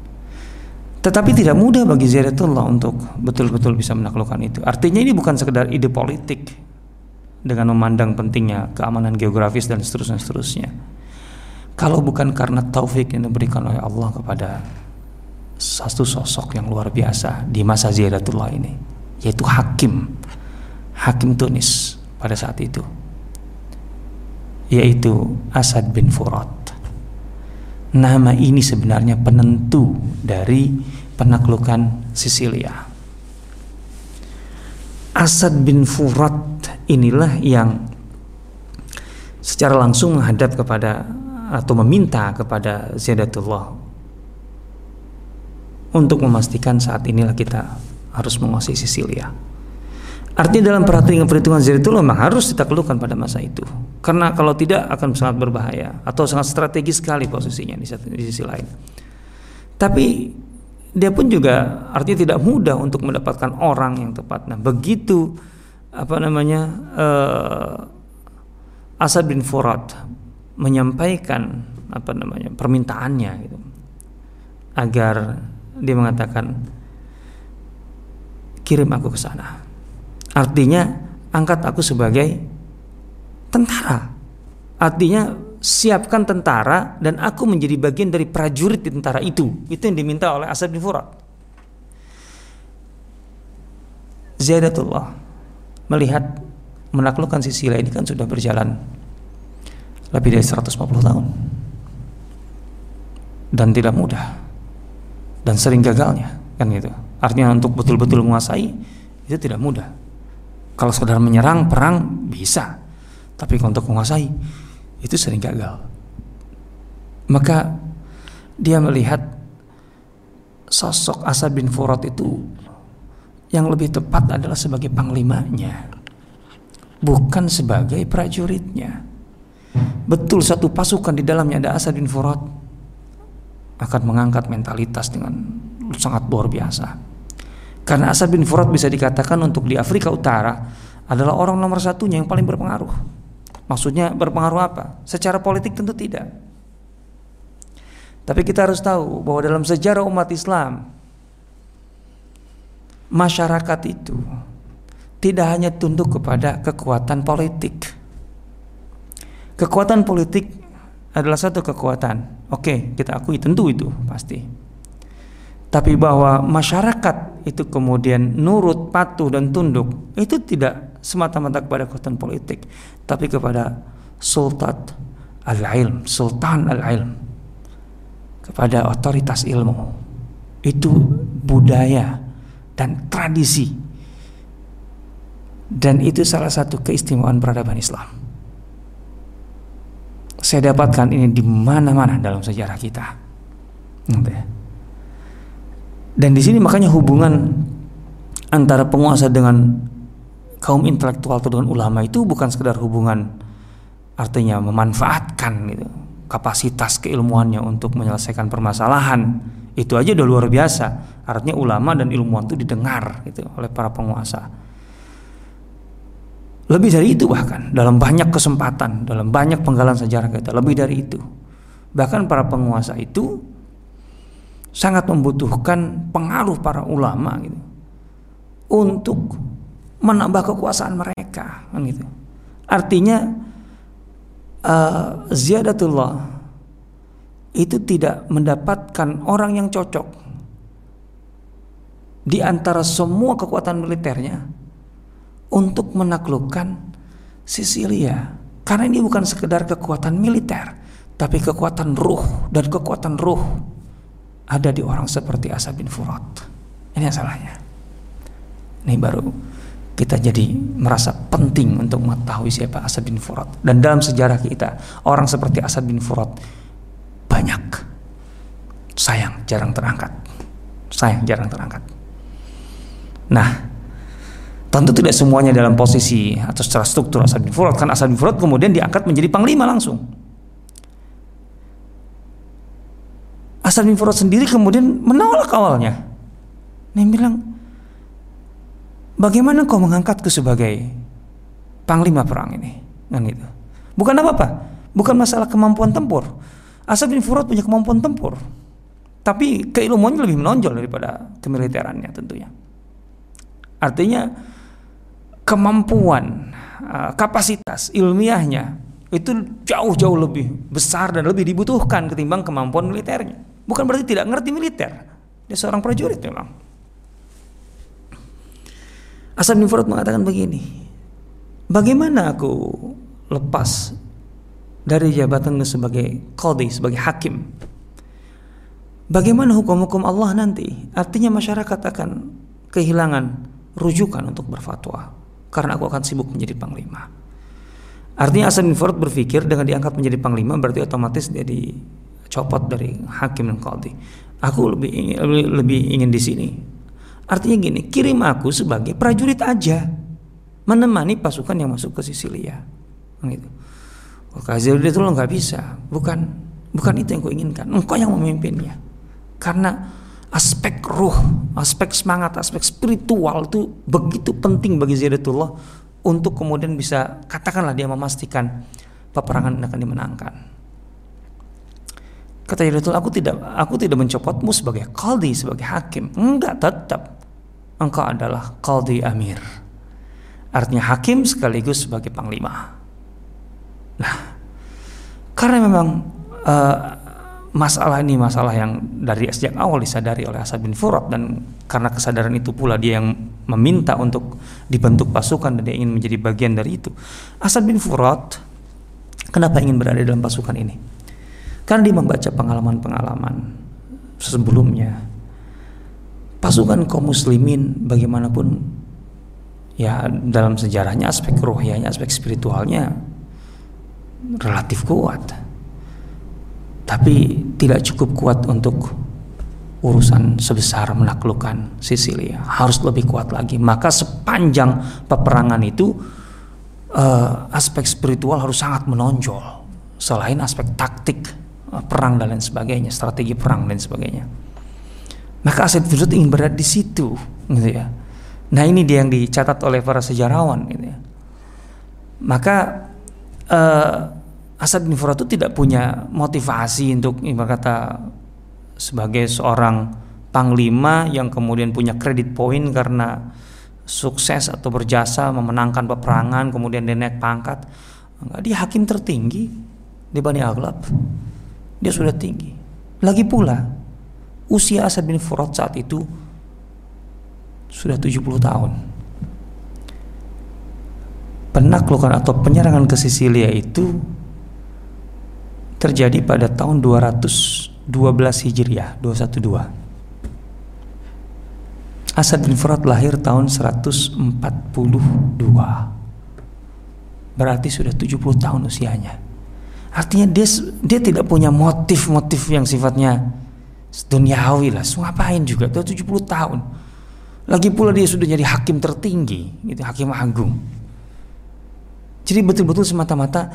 Tetapi tidak mudah bagi Ziyadullah untuk betul-betul bisa menaklukkan itu. Artinya ini bukan sekedar ide politik dengan memandang pentingnya keamanan geografis dan seterusnya seterusnya. Kalau bukan karena taufik yang diberikan oleh Allah kepada satu sosok yang luar biasa di masa Ziyadullah ini, yaitu hakim, hakim Tunis pada saat itu yaitu Asad bin Furat nama ini sebenarnya penentu dari penaklukan Sisilia Asad bin Furat inilah yang secara langsung menghadap kepada atau meminta kepada Ziyadatullah untuk memastikan saat inilah kita harus menguasai Sisilia. Artinya dalam perhitungan perhitungan Ziyadatullah memang harus ditaklukkan pada masa itu. Karena kalau tidak akan sangat berbahaya atau sangat strategis sekali posisinya di, di sisi lain. Tapi dia pun juga artinya tidak mudah untuk mendapatkan orang yang tepat. Nah, begitu apa namanya uh, Asad bin Furat menyampaikan apa namanya permintaannya gitu agar dia mengatakan kirim aku ke sana artinya angkat aku sebagai tentara. Artinya siapkan tentara dan aku menjadi bagian dari prajurit di tentara itu. Itu yang diminta oleh Asad bin Furat. Zaidatullah melihat menaklukkan Sisilia ini kan sudah berjalan lebih dari 150 tahun. Dan tidak mudah. Dan sering gagalnya kan gitu. Artinya untuk betul-betul menguasai itu tidak mudah kalau saudara menyerang perang bisa. Tapi untuk menguasai itu sering gagal. Maka dia melihat sosok Asad bin Furat itu yang lebih tepat adalah sebagai panglimanya bukan sebagai prajuritnya. Betul satu pasukan di dalamnya ada Asad bin Furat. Akan mengangkat mentalitas dengan sangat luar biasa karena Asad bin Furat bisa dikatakan untuk di Afrika Utara adalah orang nomor satunya yang paling berpengaruh maksudnya berpengaruh apa? secara politik tentu tidak tapi kita harus tahu bahwa dalam sejarah umat Islam masyarakat itu tidak hanya tunduk kepada kekuatan politik. Kekuatan politik adalah satu kekuatan. Oke, kita akui tentu itu pasti. Tapi bahwa masyarakat itu kemudian nurut, patuh dan tunduk itu tidak semata-mata kepada kekuatan politik, tapi kepada sultan al-ilm, sultan al-ilm. Kepada otoritas ilmu. Itu budaya dan tradisi. Dan itu salah satu keistimewaan peradaban Islam. Saya dapatkan ini di mana-mana dalam sejarah kita. Ya. Dan di sini makanya hubungan antara penguasa dengan kaum intelektual atau dengan ulama itu bukan sekedar hubungan artinya memanfaatkan gitu, kapasitas keilmuannya untuk menyelesaikan permasalahan. Itu aja udah luar biasa. Artinya ulama dan ilmuwan itu didengar gitu oleh para penguasa. Lebih dari itu bahkan dalam banyak kesempatan dalam banyak penggalan sejarah kita lebih dari itu. Bahkan para penguasa itu sangat membutuhkan pengaruh para ulama gitu. Untuk menambah kekuasaan mereka kan gitu. Artinya uh, ziyadatullah itu tidak mendapatkan orang yang cocok di antara semua kekuatan militernya untuk menaklukkan Sisilia. Karena ini bukan sekedar kekuatan militer, tapi kekuatan ruh dan kekuatan ruh ada di orang seperti Asad bin Furat. Ini yang salahnya. Ini baru kita jadi merasa penting untuk mengetahui siapa Asad bin Furat. Dan dalam sejarah kita, orang seperti Asad bin Furat banyak. Sayang jarang terangkat. Sayang jarang terangkat. Nah, tentu tidak semuanya dalam posisi atau secara struktur Asad bin Furat kan Asad bin Furat kemudian diangkat menjadi panglima langsung. Asad bin Furat sendiri kemudian menolak awalnya. Dia bilang, bagaimana kau mengangkatku sebagai panglima perang ini? Kan itu. Bukan apa-apa, bukan masalah kemampuan tempur, Asad bin Furat punya kemampuan tempur. Tapi keilmuannya lebih menonjol daripada kemiliterannya tentunya. Artinya kemampuan, uh, kapasitas ilmiahnya itu jauh-jauh lebih besar dan lebih dibutuhkan ketimbang kemampuan militernya. Bukan berarti tidak ngerti militer. Dia seorang prajurit memang. Asad bin Furat mengatakan begini. Bagaimana aku lepas dari jabatannya sebagai qadhi, sebagai hakim. Bagaimana hukum-hukum Allah nanti? Artinya masyarakat akan kehilangan rujukan untuk berfatwa karena aku akan sibuk menjadi panglima. Artinya Asad bin Furat berpikir dengan diangkat menjadi panglima berarti otomatis dia dicopot dari hakim dan qadhi. Aku lebih ingin, lebih, ingin di sini. Artinya gini, kirim aku sebagai prajurit aja menemani pasukan yang masuk ke Sisilia. Gitu. Oh, itu lo nggak bisa, bukan bukan itu yang kuinginkan. Engkau yang memimpinnya. Karena aspek ruh, aspek semangat, aspek spiritual itu begitu penting bagi Zaidatullah untuk kemudian bisa katakanlah dia memastikan peperangan akan dimenangkan. Kata Zaidatullah, aku tidak aku tidak mencopotmu sebagai kaldi, sebagai hakim. Enggak, tetap engkau adalah kaldi amir. Artinya hakim sekaligus sebagai panglima. Nah, karena memang uh, masalah ini masalah yang dari sejak awal disadari oleh Asad bin Furat dan karena kesadaran itu pula dia yang meminta untuk dibentuk pasukan dan dia ingin menjadi bagian dari itu. Asad bin Furat kenapa ingin berada dalam pasukan ini? Karena dia membaca pengalaman-pengalaman sebelumnya. Pasukan kaum muslimin bagaimanapun ya dalam sejarahnya aspek rohiyahnya, aspek spiritualnya relatif kuat. Tapi tidak cukup kuat untuk urusan sebesar menaklukkan Sisilia. Harus lebih kuat lagi. Maka sepanjang peperangan itu uh, aspek spiritual harus sangat menonjol. Selain aspek taktik perang dan lain sebagainya strategi perang dan sebagainya. Maka Aset Firdaus ingin berada di situ gitu ya. Nah ini dia yang dicatat oleh para sejarawan gitu ya. Maka uh, Asad bin Furat itu tidak punya motivasi untuk kata sebagai seorang panglima yang kemudian punya kredit poin karena sukses atau berjasa memenangkan peperangan kemudian dia naik pangkat. Enggak dia hakim tertinggi di Bani Aghlab dia sudah tinggi. Lagi pula usia Asad bin Furat saat itu sudah 70 tahun. Penaklukan atau penyerangan ke Sisilia itu terjadi pada tahun 212 Hijriah 212 Asad bin Furat lahir tahun 142 berarti sudah 70 tahun usianya artinya dia dia tidak punya motif-motif yang sifatnya duniawi lah ngapain juga dia 70 tahun lagi pula dia sudah jadi hakim tertinggi gitu hakim agung jadi betul-betul semata-mata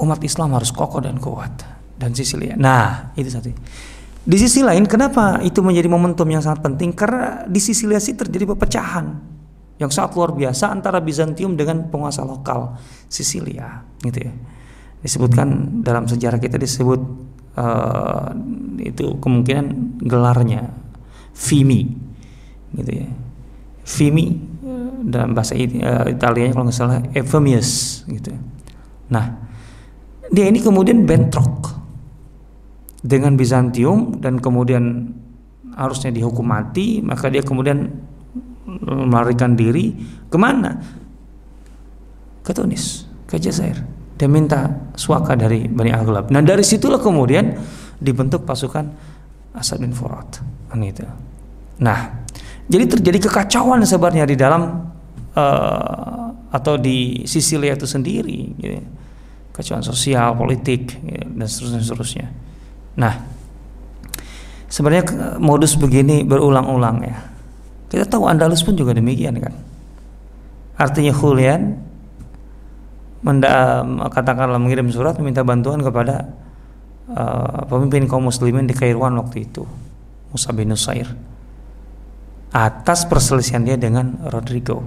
umat Islam harus kokoh dan kuat dan sisi lain. Nah, itu satu. Di sisi lain, kenapa itu menjadi momentum yang sangat penting? Karena di sisi sih terjadi perpecahan yang sangat luar biasa antara Bizantium dengan penguasa lokal Sisilia, gitu ya. Disebutkan dalam sejarah kita disebut uh, itu kemungkinan gelarnya Vimi, gitu ya. Vimi eh, dalam bahasa uh, Italia kalau nggak salah Evemius, gitu. Nah, dia ini kemudian bentrok dengan Bizantium dan kemudian harusnya dihukum mati maka dia kemudian melarikan diri ke mana ke Tunis ke Jazair dia minta suaka dari Bani Aghlab nah dari situlah kemudian dibentuk pasukan Asad bin Furat itu nah jadi terjadi kekacauan sebenarnya di dalam uh, atau di Sisilia itu sendiri gitu kacauan sosial, politik, ya, dan seterusnya, seterusnya. Nah, sebenarnya modus begini berulang-ulang ya. Kita tahu Andalus pun juga demikian kan. Artinya Julian menda, katakanlah mengirim surat meminta bantuan kepada uh, pemimpin kaum muslimin di Kairuan waktu itu, Musa bin Nusair. Atas perselisihan dia dengan Rodrigo.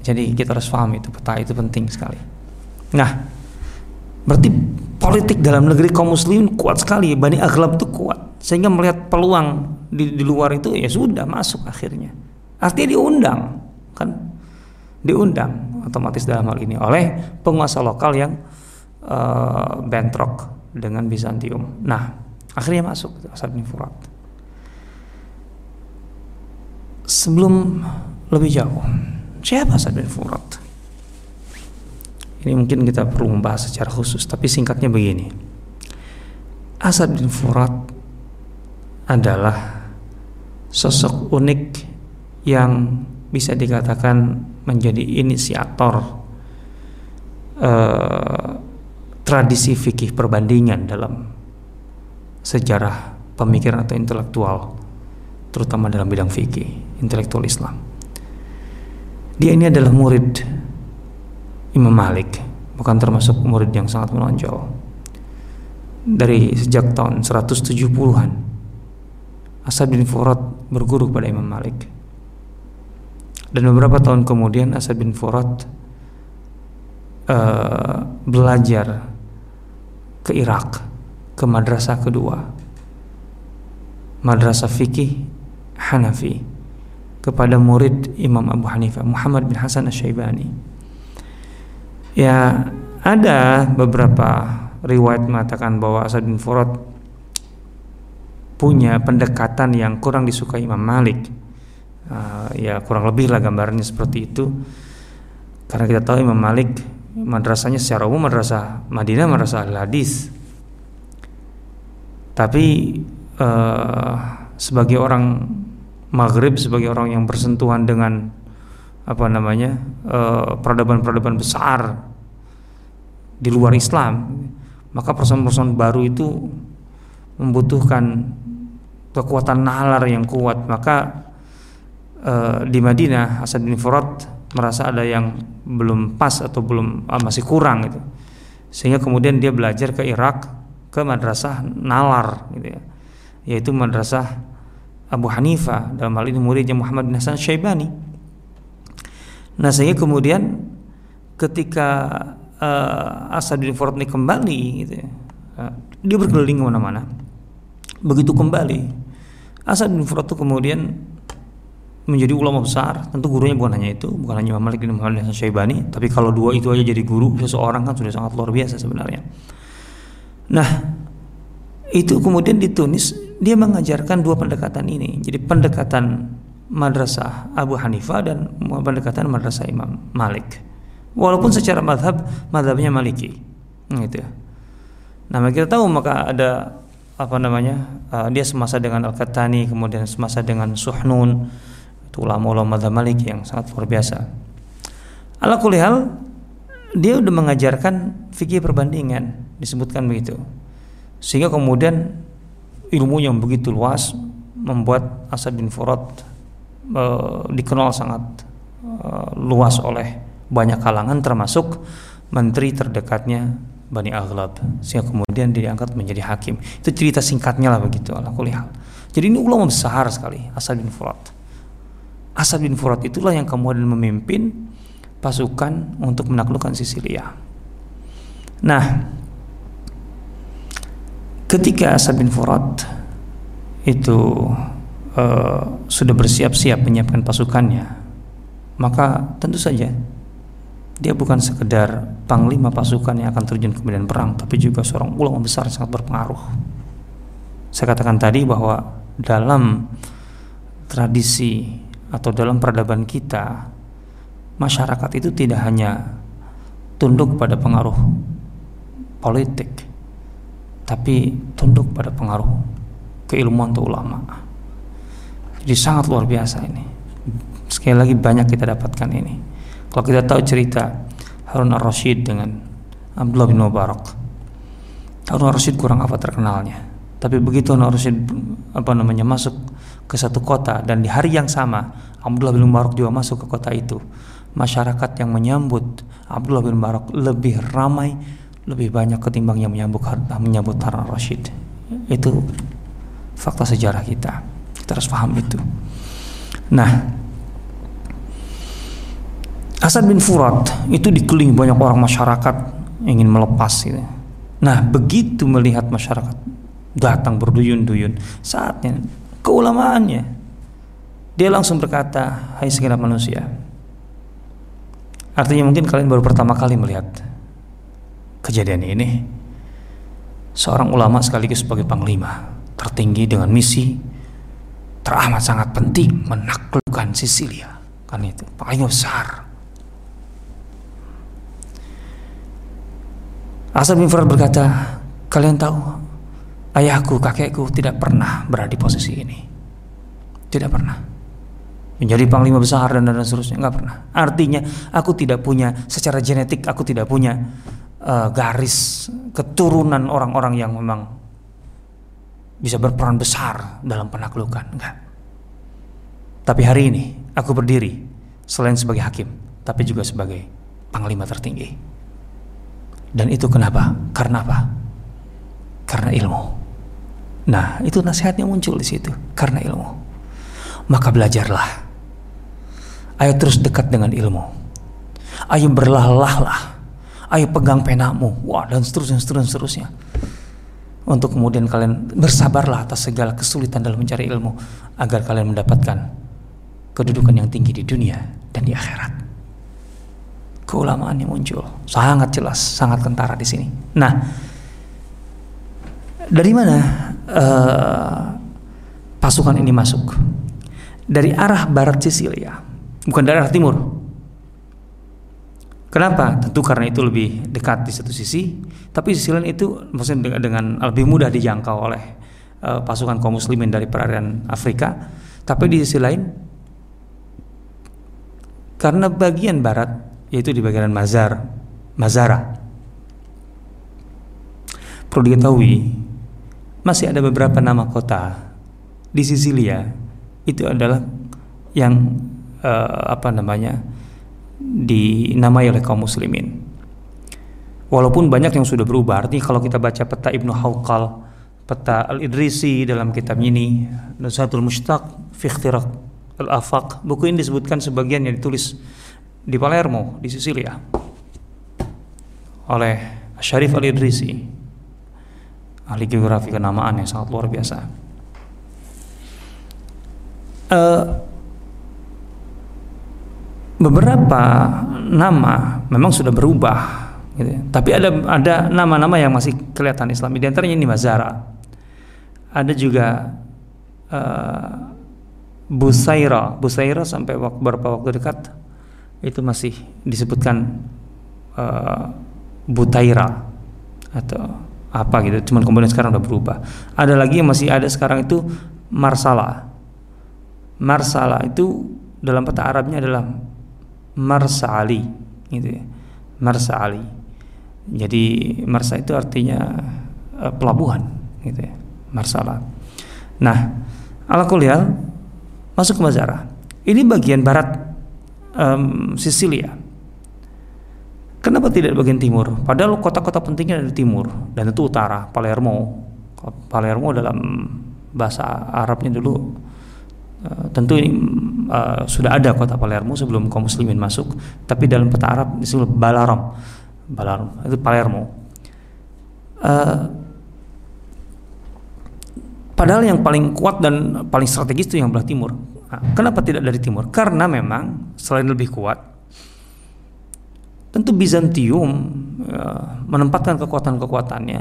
Jadi kita harus paham itu peta itu penting sekali. Nah, berarti politik dalam negeri kaum muslim kuat sekali. Bani Aghlab itu kuat sehingga melihat peluang di, di luar itu ya sudah masuk akhirnya. Artinya diundang kan diundang otomatis dalam hal ini oleh penguasa lokal yang uh, bentrok dengan Bizantium. Nah, akhirnya masuk Asad bin Furat. Sebelum lebih jauh, siapa Asad bin Furat? Ini mungkin kita perlu membahas secara khusus, tapi singkatnya begini. Asad bin Furat adalah sosok unik yang bisa dikatakan menjadi inisiator uh, tradisi fikih perbandingan dalam sejarah pemikiran atau intelektual terutama dalam bidang fikih intelektual Islam. Dia ini adalah murid Imam Malik bukan termasuk murid yang sangat menonjol. Dari sejak tahun 170-an Asad bin Furat berguru pada Imam Malik dan beberapa tahun kemudian Asad bin Furat uh, belajar ke Irak ke madrasah kedua. Madrasah fikih Hanafi kepada murid Imam Abu Hanifah Muhammad bin Hasan Asy-Syaibani. Ya ada beberapa riwayat mengatakan bahwa Asad bin Furat punya pendekatan yang kurang disukai Imam Malik uh, ya kurang lebih lah gambarnya seperti itu. Karena kita tahu Imam Malik madrasahnya secara umum madrasah Madinah madrasah al hadis. Tapi uh, sebagai orang Maghrib sebagai orang yang bersentuhan dengan apa namanya uh, peradaban-peradaban besar di luar Islam maka persoalan-persoalan baru itu membutuhkan kekuatan nalar yang kuat. Maka uh, di Madinah Hasan bin Furat merasa ada yang belum pas atau belum uh, masih kurang gitu. Sehingga kemudian dia belajar ke Irak ke madrasah nalar gitu ya. Yaitu madrasah Abu Hanifah dalam hal ini muridnya Muhammad bin Hasan Syaibani. Nah sehingga kemudian ketika uh, Asad bin Furat ini kembali gitu ya, dia berkeliling ke mana-mana. Begitu kembali Asad bin Furat itu kemudian menjadi ulama besar. Tentu gurunya bukan hanya itu bukan hanya Imam Malik bin Muhammad Hasan Syaibani tapi kalau dua itu aja jadi guru seseorang kan sudah sangat luar biasa sebenarnya. Nah itu kemudian di Tunis dia mengajarkan dua pendekatan ini. Jadi pendekatan madrasah Abu Hanifah dan pendekatan madrasah Imam Malik. Walaupun secara madhab madhabnya Maliki. Gitu nah kita tahu maka ada apa namanya uh, dia semasa dengan Al-Kattani kemudian semasa dengan Suhnun itu ulama-ulama madhab malik yang sangat luar biasa. Ala kulihal dia udah mengajarkan fikih perbandingan disebutkan begitu. Sehingga kemudian ilmu yang begitu luas membuat Asad bin Furat e, dikenal sangat e, luas oleh banyak kalangan termasuk menteri terdekatnya Bani Aghlab. Sehingga kemudian diangkat menjadi hakim. Itu cerita singkatnya lah begitu ala kulihal jadi ini ulama besar sekali Asad bin Furat Asad bin Furat itulah yang kemudian memimpin pasukan untuk menaklukkan Sisilia. Nah, ketika Asad bin Furat itu uh, sudah bersiap-siap menyiapkan pasukannya, maka tentu saja dia bukan sekedar panglima pasukan yang akan terjun ke medan perang, tapi juga seorang ulama besar yang sangat berpengaruh. Saya katakan tadi bahwa dalam tradisi atau dalam peradaban kita masyarakat itu tidak hanya tunduk pada pengaruh politik tapi tunduk pada pengaruh keilmuan atau ulama. Jadi sangat luar biasa ini. Sekali lagi banyak kita dapatkan ini. Kalau kita tahu cerita Harun al-Rashid dengan Abdullah bin Mubarak Harun al-Rashid kurang apa terkenalnya. Tapi begitu Harun al-Rashid apa namanya masuk ke satu kota dan di hari yang sama Abdullah bin Mubarak juga masuk ke kota itu. Masyarakat yang menyambut Abdullah bin Mubarak lebih ramai, lebih banyak ketimbang yang menyambut menyambut Harun Rashid. Itu fakta sejarah kita. Kita harus paham itu. Nah, Asad bin Furat itu dikelilingi banyak orang masyarakat ingin melepas gitu. Nah, begitu melihat masyarakat datang berduyun-duyun, saatnya keulamaannya. Dia langsung berkata, "Hai segenap manusia." Artinya mungkin kalian baru pertama kali melihat kejadian ini. Seorang ulama sekaligus sebagai panglima tertinggi dengan misi teramat sangat penting menaklukkan Sisilia. Kan itu paling besar. Asad bin Furat berkata, kalian tahu ayahku, kakekku tidak pernah berada di posisi ini. Tidak pernah. menjadi panglima besar dan dan seterusnya nggak pernah. Artinya aku tidak punya secara genetik aku tidak punya uh, garis keturunan orang-orang yang memang bisa berperan besar dalam penaklukan enggak tapi hari ini aku berdiri selain sebagai hakim tapi juga sebagai panglima tertinggi. Dan itu kenapa? Karena apa? Karena ilmu nah itu nasihatnya muncul di situ karena ilmu maka belajarlah Ayo terus dekat dengan ilmu. Ayo berlah-lah. Ayo pegang penamu. Wah, dan seterusnya, seterusnya, seterusnya. Untuk kemudian kalian bersabarlah atas segala kesulitan dalam mencari ilmu agar kalian mendapatkan kedudukan yang tinggi di dunia dan di akhirat. Keulamaan yang muncul sangat jelas, sangat kentara di sini. Nah, dari mana uh, pasukan ini masuk? Dari arah barat Sisilia bukan daerah timur. Kenapa? Tentu karena itu lebih dekat di satu sisi, tapi sisi lain itu maksudnya dengan, lebih mudah dijangkau oleh uh, pasukan kaum muslimin dari perairan Afrika. Tapi di sisi lain karena bagian barat yaitu di bagian Mazar, Mazara. Perlu diketahui masih ada beberapa nama kota di Sisilia itu adalah yang uh, apa namanya dinamai oleh kaum muslimin. Walaupun banyak yang sudah berubah, artinya kalau kita baca peta Ibnu Hawqal, peta Al-Idrisi dalam kitab ini, Nusatul Mushtaq fi Al-Afaq, buku ini disebutkan sebagian yang ditulis di Palermo, di Sisilia oleh Syarif Al-Idrisi ahli geografi kenamaan yang sangat luar biasa. Uh, beberapa nama memang sudah berubah gitu ya. tapi ada ada nama-nama yang masih kelihatan Islami di antaranya ini Mazara ada juga uh, Busaira Busaira sampai waktu, beberapa waktu dekat itu masih disebutkan uh, Butaira atau apa gitu cuman kemudian sekarang udah berubah. Ada lagi yang masih ada sekarang itu Marsala. Marsala itu dalam peta Arabnya adalah marsali gitu ya. Marsali. Jadi marsa itu artinya uh, pelabuhan gitu ya marsala. Nah ala kuliah masuk ke Mazara. Ini bagian barat um, Sisilia kenapa tidak bagian timur? Padahal kota-kota pentingnya ada di timur dan itu utara Palermo. Palermo dalam bahasa Arabnya dulu uh, tentu ini uh, sudah ada kota Palermo sebelum kaum muslimin masuk tapi dalam peta Arab disebut Balaram. Balaram itu Palermo. Uh, padahal yang paling kuat dan paling strategis itu yang belah timur. Nah, kenapa tidak dari timur? Karena memang selain lebih kuat tentu Bizantium uh, menempatkan kekuatan-kekuatannya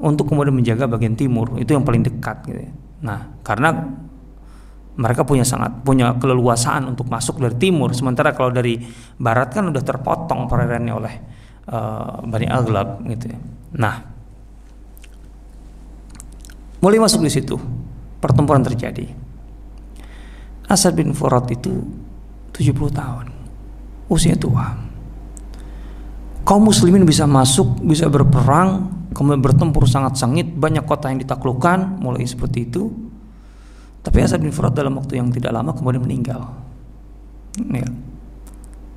untuk kemudian menjaga bagian timur itu yang paling dekat gitu. Ya. Nah, karena mereka punya sangat punya keleluasaan untuk masuk dari timur sementara kalau dari barat kan udah terpotong perairannya oleh uh, Bani Aglab gitu ya. Nah, mulai masuk di situ pertempuran terjadi. Asad bin Furat itu 70 tahun. Usia tua. Kaum muslimin bisa masuk, bisa berperang, kemudian bertempur sangat sengit, banyak kota yang ditaklukkan, mulai seperti itu tapi Asad bin Furat dalam waktu yang tidak lama kemudian meninggal. Ya.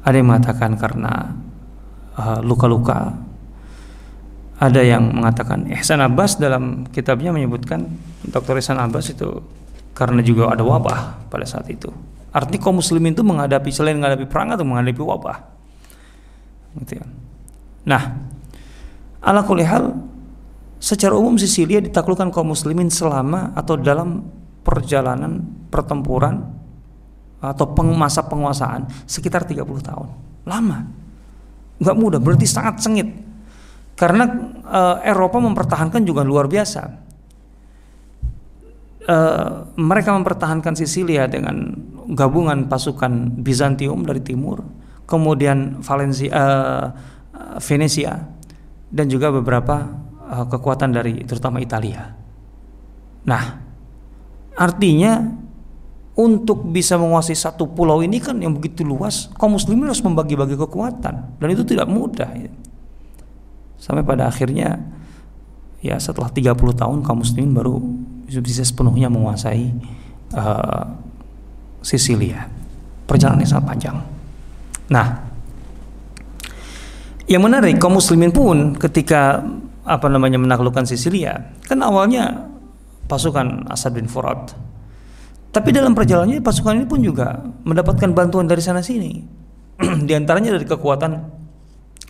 Ada yang mengatakan karena uh, luka-luka. Uh, ada yang mengatakan Ihsan Abbas dalam kitabnya menyebutkan Dr. Ihsan Abbas itu karena juga ada wabah pada saat itu. Artinya kaum muslimin itu menghadapi selain menghadapi perang atau menghadapi wabah. Gitu ya. Nah, ala kulihal secara umum Sisilia ditaklukkan kaum muslimin selama atau dalam perjalanan pertempuran atau masa penguasaan sekitar 30 tahun. Lama. Nggak mudah, berarti sangat sengit. Karena e, Eropa mempertahankan juga luar biasa. E, mereka mempertahankan Sisilia dengan gabungan pasukan Bizantium dari timur, kemudian Valencia, e, Venesia, dan juga beberapa e, kekuatan dari terutama Italia. Nah, Artinya untuk bisa menguasai satu pulau ini kan yang begitu luas, kaum muslimin harus membagi-bagi kekuatan dan itu tidak mudah. Ya. Sampai pada akhirnya ya setelah 30 tahun kaum muslimin baru bisa sepenuhnya menguasai uh, Sisilia. Perjalanan yang sangat panjang. Nah, yang menarik kaum muslimin pun ketika apa namanya menaklukkan Sisilia, kan awalnya pasukan Asad bin Furat. Tapi dalam perjalanannya pasukan ini pun juga mendapatkan bantuan dari sana sini. [CLEARS THROAT] di antaranya dari kekuatan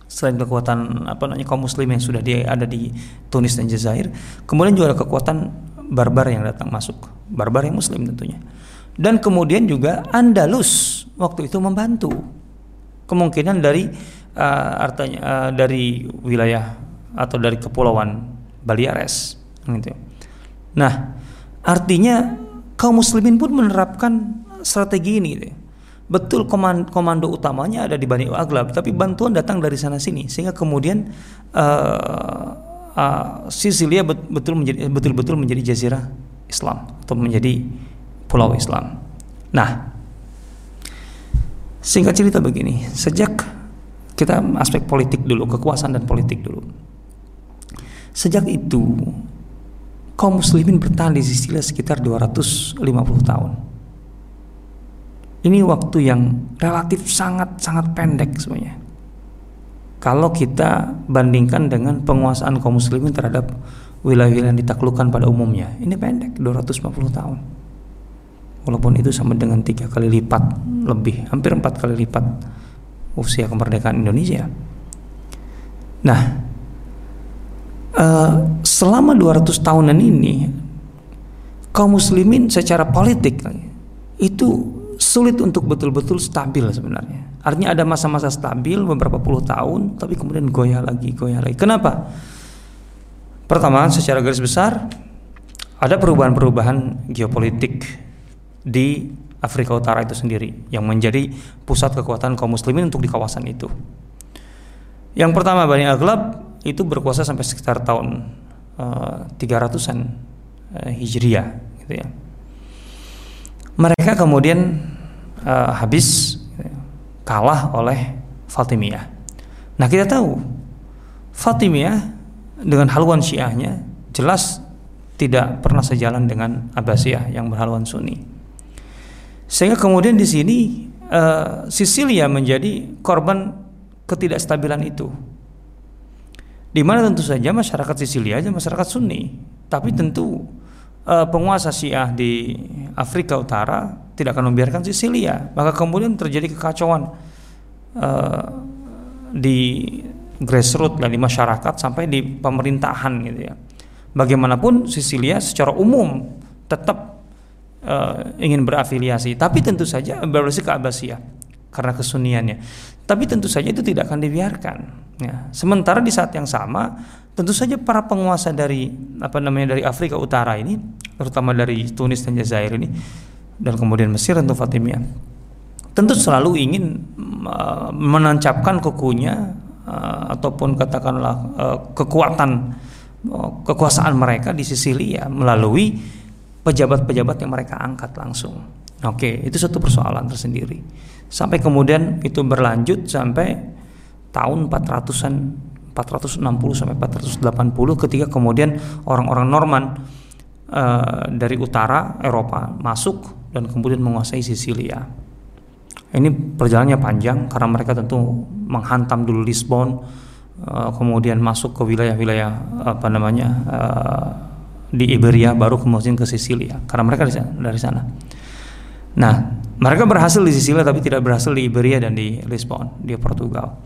selain kekuatan apa namanya kaum muslim yang sudah dia ada di Tunis dan Jazair, kemudian juga ada kekuatan barbar yang datang masuk, barbar yang muslim tentunya. Dan kemudian juga Andalus waktu itu membantu. Kemungkinan dari uh, artinya uh, dari wilayah atau dari kepulauan Baleares gitu. Nah, artinya kaum muslimin pun menerapkan strategi ini gitu. Betul komando, komando utamanya ada di Bani Aglab, tapi bantuan datang dari sana sini sehingga kemudian uh, uh, Sisilia betul menjadi betul-betul menjadi jazirah Islam atau menjadi pulau Islam. Nah, singkat cerita begini, sejak kita aspek politik dulu, kekuasaan dan politik dulu. Sejak itu kaum muslimin bertahan di Sisilia sekitar 250 tahun. Ini waktu yang relatif sangat-sangat pendek sebenarnya. Kalau kita bandingkan dengan penguasaan kaum muslimin terhadap wilayah-wilayah yang ditaklukkan pada umumnya, ini pendek 250 tahun. Walaupun itu sama dengan tiga kali lipat lebih, hampir empat kali lipat usia kemerdekaan Indonesia. Nah, uh, selama 200 tahunan ini kaum muslimin secara politik itu sulit untuk betul-betul stabil sebenarnya. Artinya ada masa-masa stabil beberapa puluh tahun, tapi kemudian goyah lagi, goyah lagi. Kenapa? Pertama, secara garis besar ada perubahan-perubahan geopolitik di Afrika Utara itu sendiri yang menjadi pusat kekuatan kaum muslimin untuk di kawasan itu. Yang pertama Bani Aghlab itu berkuasa sampai sekitar tahun uh, 300-an uh, Hijriah gitu ya. Mereka kemudian uh, habis kalah oleh Fatimiyah. Nah kita tahu Fatimiyah dengan haluan Syiahnya jelas tidak pernah sejalan dengan Abbasiyah yang berhaluan Sunni. Sehingga kemudian di sini uh, Sisilia menjadi korban ketidakstabilan itu. Di mana tentu saja masyarakat Sisilia aja masyarakat Sunni, tapi tentu uh, penguasa Syiah di Afrika Utara tidak akan membiarkan Sisilia. Maka kemudian terjadi kekacauan uh, di grassroots dan di masyarakat sampai di pemerintahan gitu ya. Bagaimanapun Sisilia secara umum tetap uh, ingin berafiliasi, tapi tentu saja berafiliasi ke Abbasiyah karena kesuniannya. Tapi tentu saja itu tidak akan dibiarkan. Ya. Sementara di saat yang sama tentu saja para penguasa dari apa namanya dari Afrika Utara ini terutama dari Tunis dan Jazair ini dan kemudian Mesir tentu Fatimiyah tentu selalu ingin uh, menancapkan kukunya uh, ataupun katakanlah uh, kekuatan uh, kekuasaan mereka di Sisilia melalui pejabat-pejabat yang mereka angkat langsung. Oke, itu satu persoalan tersendiri. Sampai kemudian itu berlanjut sampai tahun 400-an 460 sampai 480 ketika kemudian orang-orang Norman uh, dari utara Eropa masuk dan kemudian menguasai Sisilia. Ini perjalanannya panjang karena mereka tentu menghantam dulu Lisbon, uh, kemudian masuk ke wilayah-wilayah apa namanya uh, di Iberia, baru kemudian ke Sisilia karena mereka dari sana. Nah, mereka berhasil di Sisilia tapi tidak berhasil di Iberia dan di Lisbon, di Portugal.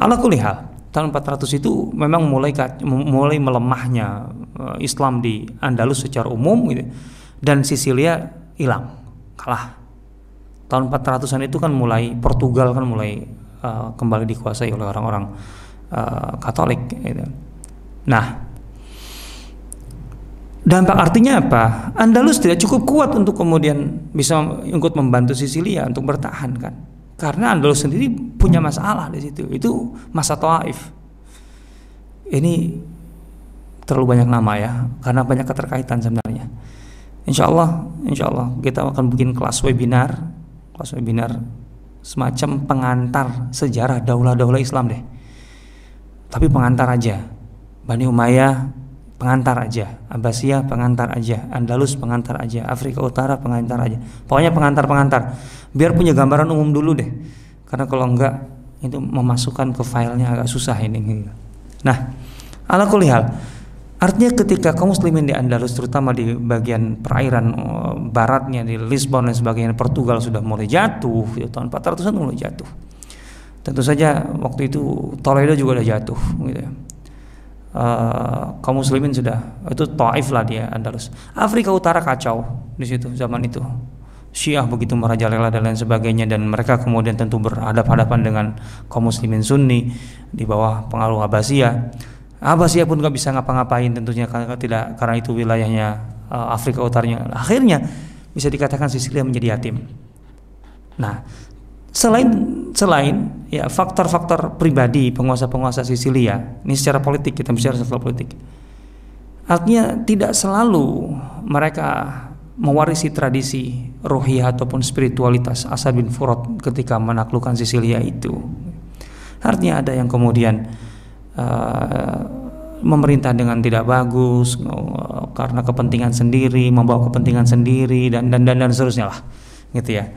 Ala kulihal, tahun 400 itu memang mulai mulai melemahnya eh, Islam di Andalus secara umum gitu. Dan Sisilia hilang, kalah. Tahun 400-an itu kan mulai Portugal kan mulai uh, kembali dikuasai oleh orang-orang uh, Katolik gitu. Nah, dampak artinya apa? Andalus tidak cukup kuat untuk kemudian bisa ikut membantu Sisilia untuk bertahan kan karena Andalus sendiri punya masalah di situ. Itu masa Taif. Ini terlalu banyak nama ya, karena banyak keterkaitan sebenarnya. Insya Allah, insya Allah kita akan bikin kelas webinar, kelas webinar semacam pengantar sejarah daulah-daulah Islam deh. Tapi pengantar aja. Bani Umayyah pengantar aja, Abbasiyah pengantar aja, Andalus pengantar aja, Afrika Utara pengantar aja. Pokoknya pengantar-pengantar. Biar punya gambaran umum dulu deh. Karena kalau enggak itu memasukkan ke filenya agak susah ini. Nah, ala kulihal Artinya ketika kaum muslimin di Andalus terutama di bagian perairan uh, baratnya di Lisbon dan sebagainya Portugal sudah mulai jatuh ya, tahun 400-an mulai jatuh. Tentu saja waktu itu Toledo juga udah jatuh gitu ya. Uh, kaum muslimin sudah itu Taif lah dia Andalus. Afrika Utara kacau di situ zaman itu. Syiah begitu merajalela dan lain sebagainya dan mereka kemudian tentu berhadapan-hadapan dengan kaum muslimin Sunni di bawah pengaruh Abbasiyah Abbasiyah pun nggak bisa ngapa-ngapain tentunya karena tidak karena itu wilayahnya uh, Afrika Utaranya. Akhirnya bisa dikatakan Sisilia menjadi yatim. Nah, selain selain ya faktor-faktor pribadi penguasa-penguasa Sisilia, ini secara politik kita bicara secara politik. Artinya tidak selalu mereka mewarisi tradisi rohiyah ataupun spiritualitas Asad bin Furat ketika menaklukkan Sisilia itu. Artinya ada yang kemudian uh, memerintah dengan tidak bagus karena kepentingan sendiri, membawa kepentingan sendiri dan dan dan, dan seterusnya lah, gitu ya.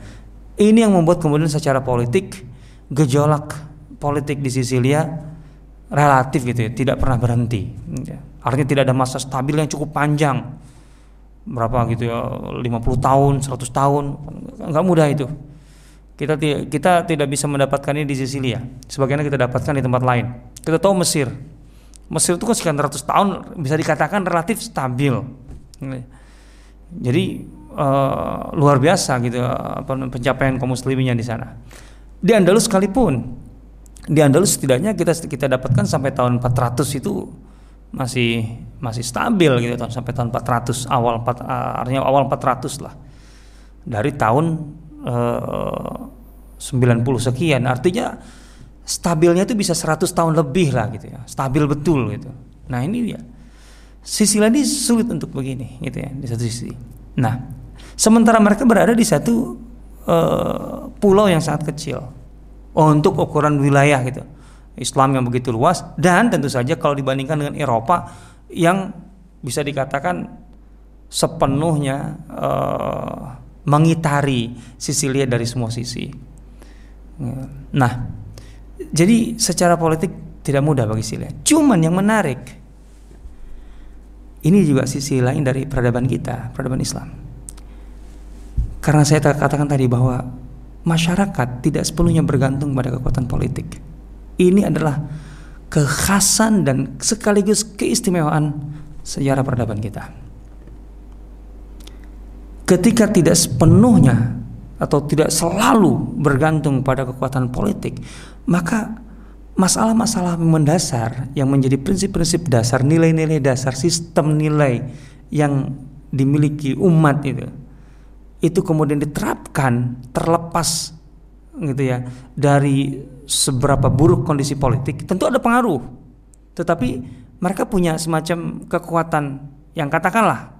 Ini yang membuat kemudian secara politik gejolak politik di Sisilia relatif gitu ya, tidak pernah berhenti. Ya. Artinya tidak ada masa stabil yang cukup panjang. Berapa gitu ya, 50 tahun, 100 tahun, nggak mudah itu. Kita kita tidak bisa mendapatkan ini di Sisilia. Sebagaimana kita dapatkan di tempat lain. Kita tahu Mesir. Mesir itu kan sekian ratus tahun bisa dikatakan relatif stabil. Jadi uh, luar biasa gitu pencapaian kaum musliminnya di sana. Di Andalus sekalipun di Andalus setidaknya kita kita dapatkan sampai tahun 400 itu masih masih stabil gitu tahun sampai tahun 400 awal 4 uh, artinya awal 400 lah. Dari tahun uh, 90 sekian artinya stabilnya itu bisa 100 tahun lebih lah gitu ya stabil betul gitu nah ini dia sisi lain ini sulit untuk begini gitu ya di satu sisi nah sementara mereka berada di satu uh, pulau yang sangat kecil untuk ukuran wilayah gitu Islam yang begitu luas dan tentu saja kalau dibandingkan dengan Eropa yang bisa dikatakan sepenuhnya uh, mengitari Sisilia dari semua sisi. Nah, jadi secara politik tidak mudah bagi Sisilia. Cuman yang menarik, ini juga sisi lain dari peradaban kita, peradaban Islam. Karena saya katakan tadi bahwa masyarakat tidak sepenuhnya bergantung pada kekuatan politik. Ini adalah kekhasan dan sekaligus keistimewaan sejarah peradaban kita ketika tidak sepenuhnya atau tidak selalu bergantung pada kekuatan politik, maka masalah-masalah mendasar yang menjadi prinsip-prinsip dasar, nilai-nilai dasar, sistem nilai yang dimiliki umat itu itu kemudian diterapkan terlepas gitu ya dari seberapa buruk kondisi politik tentu ada pengaruh. Tetapi mereka punya semacam kekuatan yang katakanlah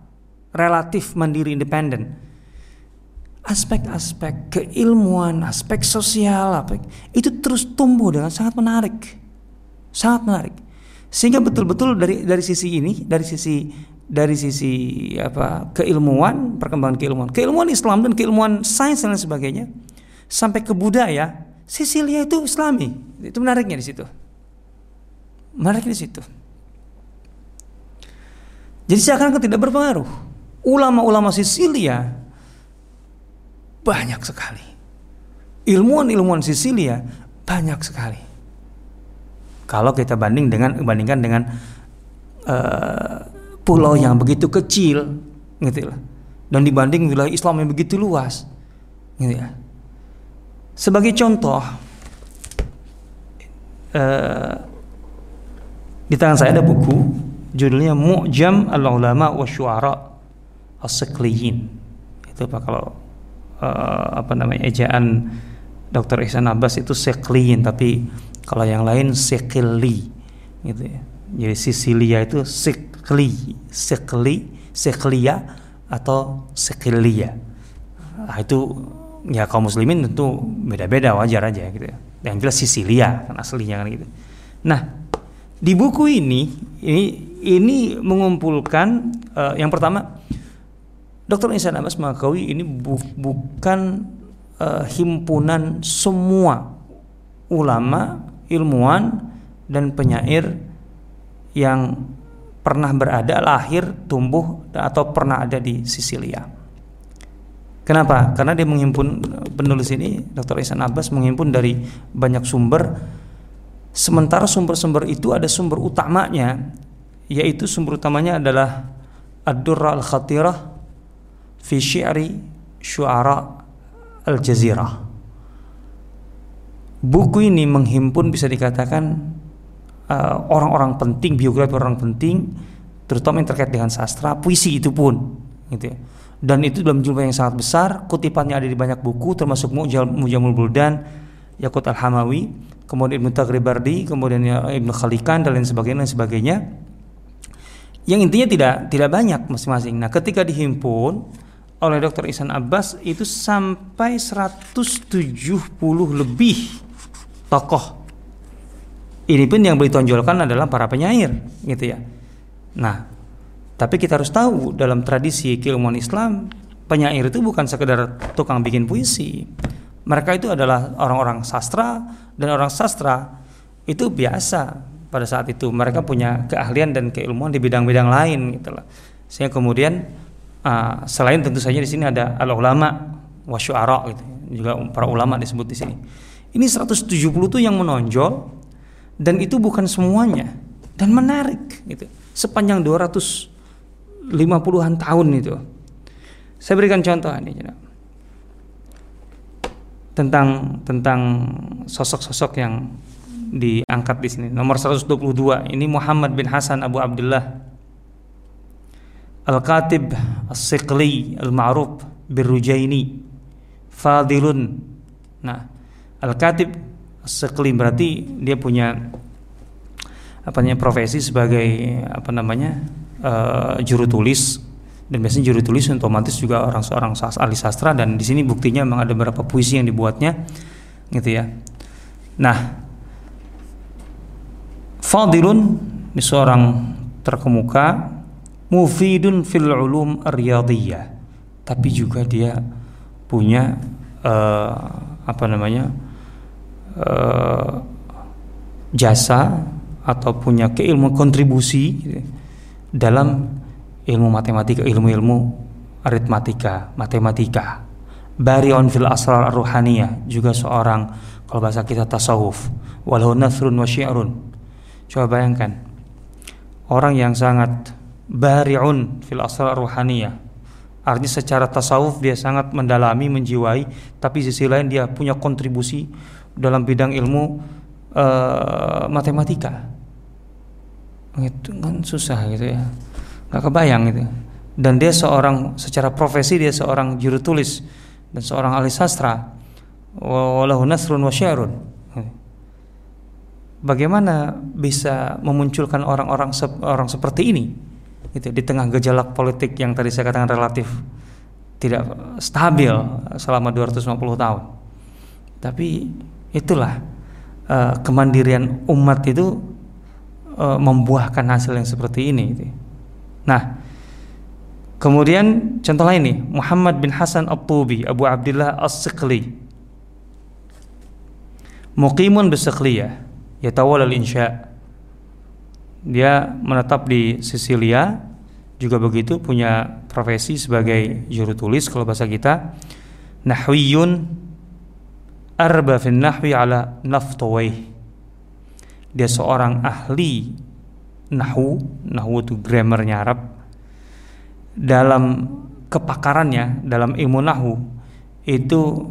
relatif mandiri independen. Aspek-aspek keilmuan, aspek sosial, apa itu terus tumbuh dengan sangat menarik, sangat menarik. Sehingga betul-betul dari dari sisi ini, dari sisi dari sisi apa keilmuan, perkembangan keilmuan, keilmuan Islam dan keilmuan sains dan sebagainya, sampai ke budaya, Sisilia itu Islami. Itu menariknya di situ. Menarik di situ. Jadi seakan-akan tidak berpengaruh ulama-ulama Sisilia banyak sekali. Ilmuwan-ilmuwan Sisilia banyak sekali. Kalau kita banding dengan bandingkan dengan uh, pulau yang begitu kecil, gitu lah. Dan dibanding wilayah Islam yang begitu luas, gitu ya. Sebagai contoh, uh, di tangan saya ada buku judulnya Mu'jam al-Ulama wa Syuara as-Sekliyin itu pak kalau uh, apa namanya ejaan Dr. Ihsan Abbas itu Sekliyin tapi kalau yang lain Sekli gitu ya jadi Sisilia itu Sekli Sekli Seklia atau sekilia. Nah, itu ya kaum muslimin tentu beda-beda wajar aja gitu ya. Yang jelas Sisilia kan aslinya kan gitu. Nah, di buku ini ini ini mengumpulkan uh, yang pertama Dr. Ihsan Abbas mengakui ini bu bukan uh, himpunan semua ulama, ilmuwan dan penyair yang pernah berada, lahir, tumbuh atau pernah ada di Sisilia. Kenapa? Karena dia menghimpun penulis ini Dr. Ihsan Abbas menghimpun dari banyak sumber sementara sumber-sumber itu ada sumber utamanya yaitu sumber utamanya adalah Ad-Durra Al-Khatirah fi syi'ri syu'ara al-jazirah. Buku ini menghimpun bisa dikatakan uh, orang-orang uh, penting, biografi orang penting, terutama yang terkait dengan sastra, puisi itu pun, gitu ya. Dan itu dalam jumlah yang sangat besar, kutipannya ada di banyak buku, termasuk Mujamul Buldan, Yakut Al-Hamawi, kemudian Ibnu Taghribardi, kemudian ya Ibnu Khalikan dan lain sebagainya, dan sebagainya. Yang intinya tidak tidak banyak masing-masing. Nah, ketika dihimpun, oleh Dr. Ihsan Abbas itu sampai 170 lebih tokoh. Ini pun yang ditonjolkan adalah para penyair, gitu ya. Nah, tapi kita harus tahu dalam tradisi keilmuan Islam, penyair itu bukan sekedar tukang bikin puisi. Mereka itu adalah orang-orang sastra dan orang sastra itu biasa pada saat itu mereka punya keahlian dan keilmuan di bidang-bidang lain gitu loh. Sehingga kemudian Uh, selain tentu saja di sini ada al ulama wasyuara gitu. Juga para ulama disebut di sini. Ini 170 itu yang menonjol dan itu bukan semuanya dan menarik gitu. Sepanjang 250-an tahun itu. Saya berikan contoh ini tentang tentang sosok-sosok yang diangkat di sini. Nomor 122 ini Muhammad bin Hasan Abu Abdullah Al-Katib As-Siqli Al-Ma'ruf Birrujaini Fadilun Nah Al-Katib As-Siqli berarti dia punya apa namanya profesi sebagai apa namanya uh, juru tulis. Dan biasanya juru tulis otomatis juga orang seorang ahli sastra. Dan di sini buktinya memang ada beberapa puisi yang dibuatnya gitu ya. Nah, Fadilun ini seorang terkemuka mufidun fil ulum riyadiyah. Tapi juga dia punya uh, apa namanya uh, jasa atau punya keilmu kontribusi dalam ilmu matematika ilmu-ilmu aritmatika matematika. Barion fil asrar ruhaniyah juga seorang kalau bahasa kita tasawuf. Walau nasrun wa syi'run. Coba bayangkan orang yang sangat bari'un fil asrar ruhaniyah. Artinya secara tasawuf dia sangat mendalami, menjiwai, tapi sisi lain dia punya kontribusi dalam bidang ilmu uh, matematika. Itu kan susah gitu ya. Gak kebayang gitu. Dan dia seorang secara profesi dia seorang juru tulis dan seorang ahli sastra. Walahu nasrun wa syairun. Bagaimana bisa memunculkan orang-orang orang seperti ini? itu di tengah gejolak politik yang tadi saya katakan relatif tidak stabil selama 250 tahun. Tapi itulah uh, kemandirian umat itu uh, membuahkan hasil yang seperti ini. Gitu. Nah, kemudian contoh lain nih Muhammad bin Hasan At-Tubi Abu Abdullah As-Siqli Muqimun bisakliyah yatawal al-insya' dia menetap di Sisilia juga begitu punya profesi sebagai juru tulis kalau bahasa kita nahwiyun arba fin nahwi ala naftawai dia seorang ahli nahwu nahwu itu grammarnya Arab. Dalam kepakarannya dalam ilmu nahwu itu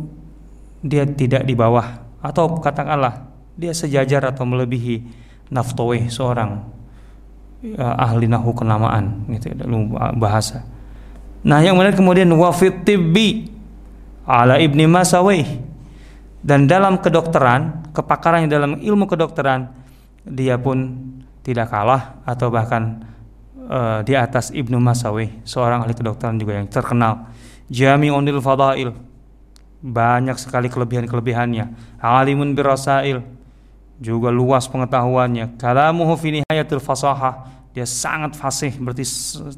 dia tidak di bawah. Atau katakanlah dia sejajar atau melebihi naftawai seorang ya, ahli nahu kenamaan gitu dalam bahasa. Nah, yang menarik kemudian wafit tibbi ala ibni Masawi dan dalam kedokteran, kepakarannya dalam ilmu kedokteran dia pun tidak kalah atau bahkan uh, di atas Ibnu Masawi, seorang ahli kedokteran juga yang terkenal. Jami'unil Fadail. Banyak sekali kelebihan-kelebihannya. Alimun birasail. Juga luas pengetahuannya. Kalamuhu fi fasahah. Dia sangat fasih, berarti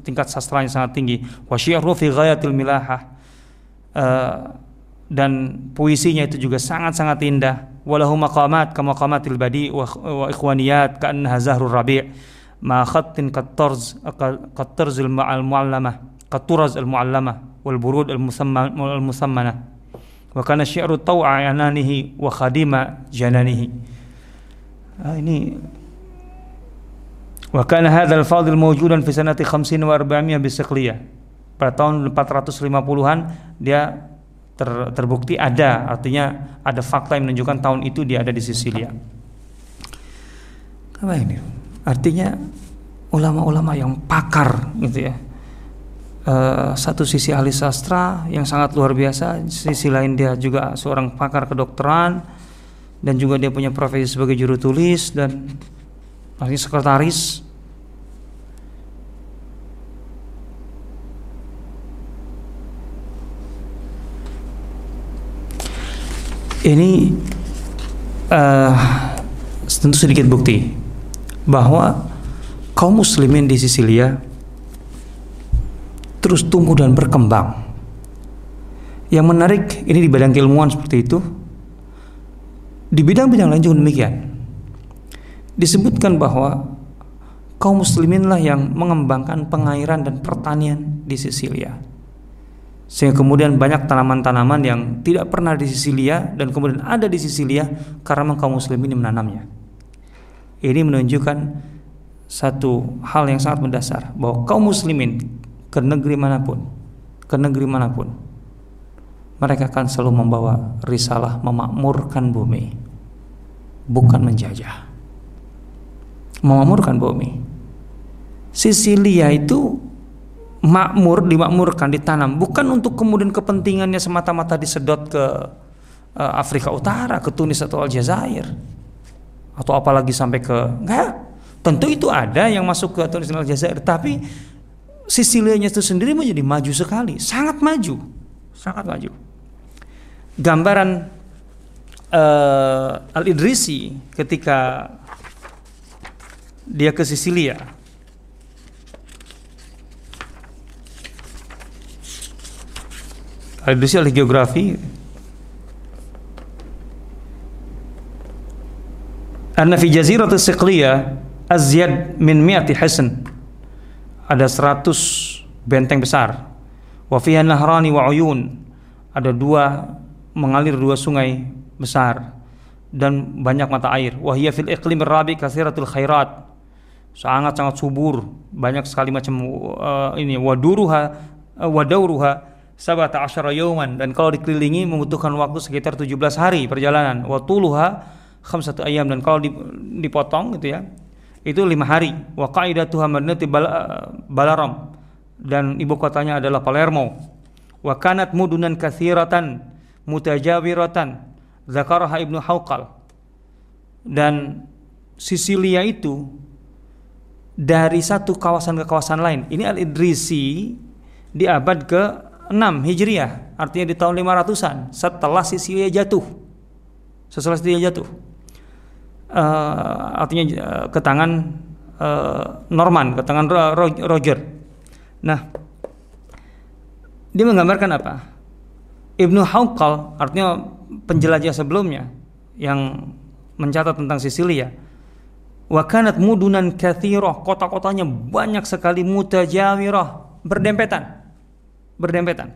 tingkat sastranya sangat tinggi. Wa syi'ru fi ghayatil milahah. Uh, dan puisinya itu juga sangat-sangat indah. Walahu maqamat kama maqamatil badi wa, wa ikhwaniyat ka'annaha zahrur rabi' ma khattin kattarz kattarzil ma'al mu'allamah katturaz al mu'allamah wal burud al musammana wa kana syi'ru taw'a yananihi wa khadima jananihi. Ah, ini. Wa kana hadzal fadil mawjudan fi sanati 50 wa 400 bisiqliyah pada tahun 450-an dia ter, terbukti ada. Artinya ada fakta yang menunjukkan tahun itu dia ada di Sisilia. Apa ini? Artinya ulama-ulama yang pakar gitu ya. Uh, satu sisi ahli sastra yang sangat luar biasa sisi lain dia juga seorang pakar kedokteran dan juga dia punya profesi sebagai juru tulis dan artinya sekretaris ini uh, tentu sedikit bukti bahwa kaum muslimin di Sisilia terus tumbuh dan berkembang. Yang menarik ini di bidang keilmuan seperti itu. Di bidang-bidang lain juga demikian. Disebutkan bahwa kaum musliminlah yang mengembangkan pengairan dan pertanian di Sisilia sehingga kemudian banyak tanaman-tanaman yang tidak pernah di Sisilia dan kemudian ada di Sisilia karena kaum muslimin menanamnya. Ini menunjukkan satu hal yang sangat mendasar bahwa kaum muslimin ke negeri mana pun, ke negeri mana pun, mereka akan selalu membawa risalah memakmurkan bumi, bukan menjajah. Memakmurkan bumi. Sisilia itu makmur dimakmurkan ditanam. Bukan untuk kemudian kepentingannya semata-mata disedot ke uh, Afrika Utara ke Tunis atau Aljazair. Atau apalagi sampai ke enggak. Tentu itu ada yang masuk ke Tunis dan Aljazair tapi Sisilianya itu sendiri menjadi maju sekali. Sangat maju. Sangat maju. Gambaran uh, Al Idrisi ketika dia ke Sisilia Al-Idrisi oleh geografi. Anna fi jaziratu siqliyah azyad min mi'ati hasan. Ada 100 benteng besar. Wa fiha nahrani wa uyun. Ada dua mengalir dua sungai besar dan banyak mata air. Wa hiya fil iqlim rabi katsiratul khairat. Sangat sangat subur banyak sekali macam uh, ini waduruha uh, sabata asyara dan kalau dikelilingi membutuhkan waktu sekitar 17 hari perjalanan. Wa tuluha khamsatu ayam dan kalau dipotong gitu ya itu lima hari. Wa qaidatuha madinati balaram. Dan ibu kotanya adalah Palermo. Wa kanat mudunan kathiratan mutajawiratan. Zakaraha ibnu Hauqal dan Sisilia itu dari satu kawasan ke kawasan lain. Ini Al-Idrisi di abad ke 6 Hijriah, artinya di tahun 500-an setelah Sisilia jatuh. Setelah Sisilia jatuh. Uh, artinya uh, ke tangan uh, Norman, ke tangan Roger. Nah, dia menggambarkan apa? Ibnu Hawqal artinya penjelajah sebelumnya yang mencatat tentang Sisilia. Wakanat mudunan kathirah, kota-kotanya banyak sekali mutajawirah, berdempetan berdempetan.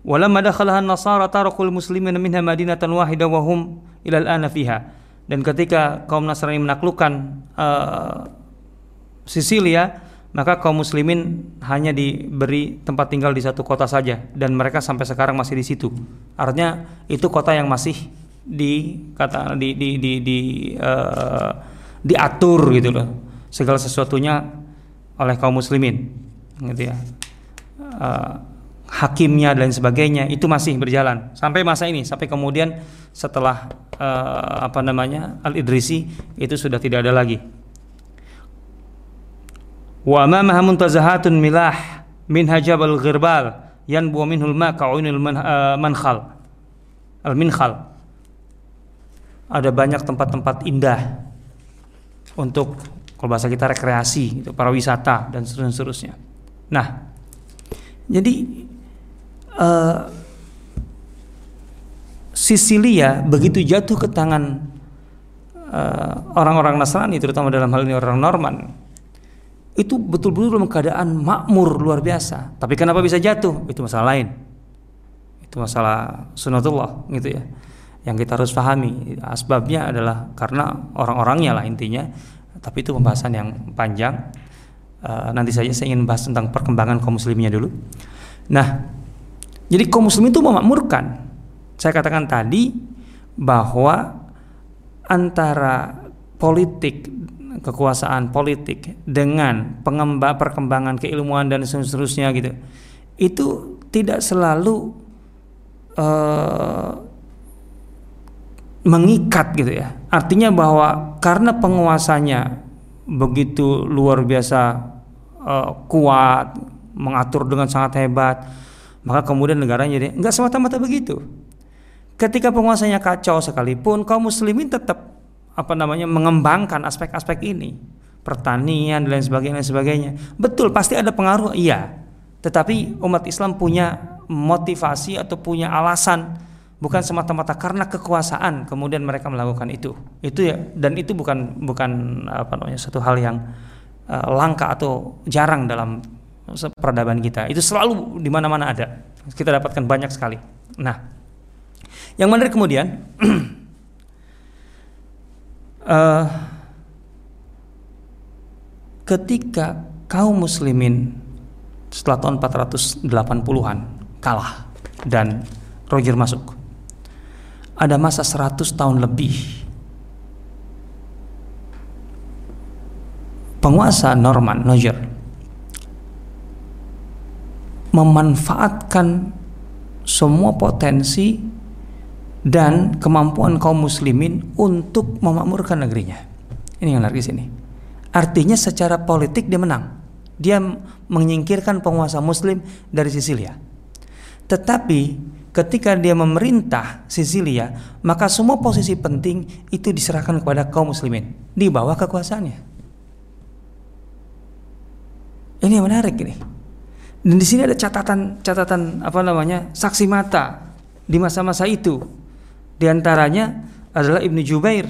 Walamma dakhalaha an-nasara tarakul muslimin minha madinatan wahida wa hum ila al-ana fiha. Dan ketika kaum Nasrani menaklukkan uh, Sisilia, maka kaum muslimin hanya diberi tempat tinggal di satu kota saja dan mereka sampai sekarang masih di situ. Artinya itu kota yang masih di kata di di di, di uh, diatur gitu loh. Segala sesuatunya oleh kaum muslimin gitu ya uh, hakimnya dan sebagainya itu masih berjalan. Sampai masa ini sampai kemudian setelah uh, apa namanya Al Idrisi itu sudah tidak ada lagi. Wa amamaha muntazahatun milah min hajabal ghirbal yanbu minhul ma ka'unil eh, mankhal al minkhal ada banyak tempat-tempat indah untuk kalau bahasa kita rekreasi, itu para wisata dan seterusnya. Nah, jadi uh, Sisilia begitu jatuh ke tangan uh, orang-orang Nasrani, terutama dalam hal ini orang Norman, itu betul-betul dalam keadaan makmur luar biasa. Tapi kenapa bisa jatuh? Itu masalah lain. Itu masalah sunatullah, gitu ya yang kita harus pahami asbabnya adalah karena orang-orangnya lah intinya tapi itu pembahasan yang panjang uh, nanti saja saya ingin bahas tentang perkembangan kaum muslimnya dulu nah jadi kaum muslim itu memakmurkan saya katakan tadi bahwa antara politik kekuasaan politik dengan pengembang perkembangan keilmuan dan seterusnya gitu itu tidak selalu uh, mengikat gitu ya. Artinya bahwa karena penguasanya begitu luar biasa uh, kuat, mengatur dengan sangat hebat, maka kemudian negaranya jadi enggak semata-mata begitu. Ketika penguasanya kacau sekalipun kaum muslimin tetap apa namanya mengembangkan aspek-aspek ini, pertanian dan lain sebagainya dan sebagainya. Betul, pasti ada pengaruh, iya. Tetapi umat Islam punya motivasi atau punya alasan bukan semata-mata karena kekuasaan kemudian mereka melakukan itu itu ya dan itu bukan bukan apa namanya satu hal yang uh, langka atau jarang dalam peradaban kita. Itu selalu di mana-mana ada. Kita dapatkan banyak sekali. Nah yang menarik kemudian uh, [CLEARS THROAT] ketika kaum muslimin setelah tahun 480-an kalah dan Roger masuk ada masa 100 tahun lebih penguasa Norman Noger memanfaatkan semua potensi dan kemampuan kaum muslimin untuk memakmurkan negerinya. Ini yang di sini. Artinya secara politik dia menang. Dia menyingkirkan penguasa muslim dari Sisilia. Tetapi ketika dia memerintah Sisilia, maka semua posisi penting itu diserahkan kepada kaum muslimin di bawah kekuasaannya. Ini yang menarik ini. Dan di sini ada catatan-catatan apa namanya saksi mata di masa-masa itu. Di antaranya adalah Ibnu Jubair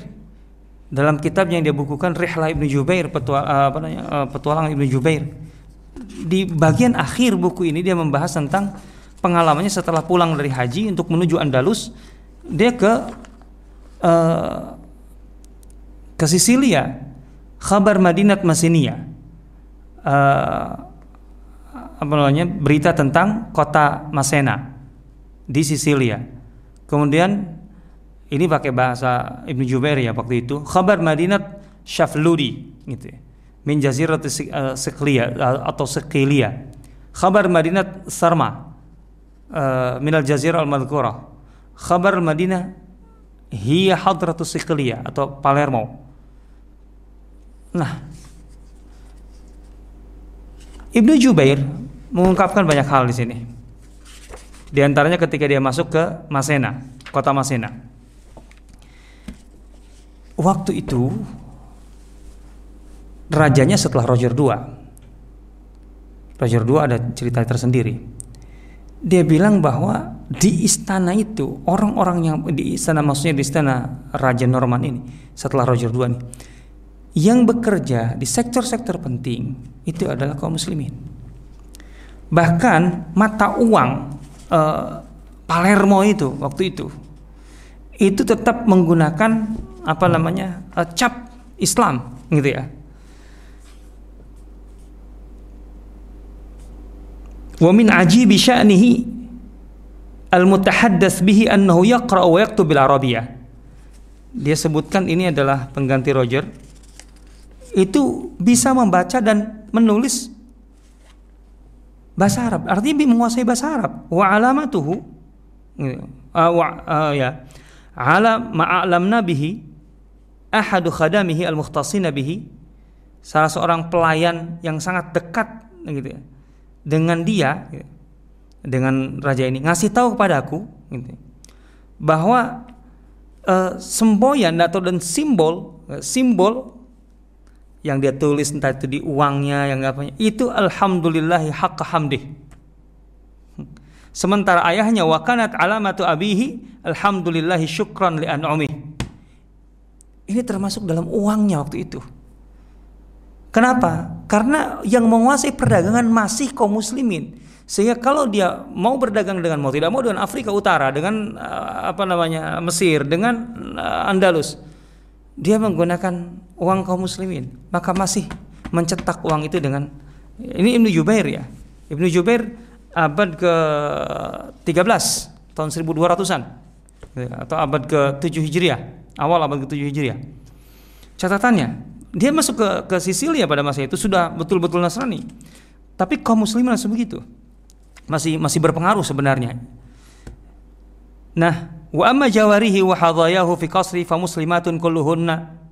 dalam kitab yang dia bukukan Rihlah Ibnu Jubair petual, apa namanya, eh, Ibnu Jubair. Di bagian akhir buku ini dia membahas tentang pengalamannya setelah pulang dari haji untuk menuju Andalus dia ke uh, ke Sisilia kabar Madinat Masinia uh, apa namanya berita tentang kota Masena di Sisilia kemudian ini pakai bahasa Ibnu Jubair ya waktu itu kabar Madinat Shafludi gitu ya. Min jazirat Siklia eh, atau Sikilia kabar Madinat Sarma uh, minal jazirah al madhkurah. Khabar Madinah hiya hadratus Siqliyah atau Palermo. Nah Ibnu Jubair mengungkapkan banyak hal di sini. Di antaranya ketika dia masuk ke Masena kota Masena. Waktu itu rajanya setelah Roger II Roger II ada cerita tersendiri. Dia bilang bahwa di istana itu orang-orang yang di istana maksudnya di istana Raja Norman ini setelah Roger II nih yang bekerja di sektor-sektor penting itu adalah kaum muslimin. Bahkan mata uang eh, Palermo itu waktu itu itu tetap menggunakan apa namanya eh, cap Islam gitu ya. Wa min ajibi sya'nihi al-mutahaddats bihi annahu yaqra wa yaktub bil. Dia sebutkan ini adalah pengganti Roger. Itu bisa membaca dan menulis bahasa Arab. Artinya menguasai bahasa Arab. Wa alamatuhu uh, wa uh, ya ala ma'alamna bihi ahadu khadamihi al-mukhtasina bihi salah seorang pelayan yang sangat dekat gitu ya dengan dia gitu, dengan raja ini ngasih tahu kepadaku gitu, bahwa uh, semboyan atau dan simbol simbol yang dia tulis entah itu di uangnya yang apa itu alhamdulillahi haqqa hamdih sementara ayahnya wakanat alamatu abihi alhamdulillahi syukran li an'umih ini termasuk dalam uangnya waktu itu Kenapa? Karena yang menguasai perdagangan masih kaum muslimin. Sehingga kalau dia mau berdagang dengan mau tidak mau dengan Afrika Utara, dengan uh, apa namanya Mesir, dengan uh, Andalus, dia menggunakan uang kaum muslimin, maka masih mencetak uang itu dengan ini Ibnu Jubair ya. Ibnu Jubair abad ke 13 tahun 1200-an atau abad ke 7 Hijriah, awal abad ke 7 Hijriah. Catatannya, dia masuk ke ke Sisilia pada masa itu sudah betul-betul Nasrani. Tapi kaum muslimin masih begitu. Masih masih berpengaruh sebenarnya. Nah, wa amma jawarihi wa hadayahu fi qasri fa muslimatun kulluhunna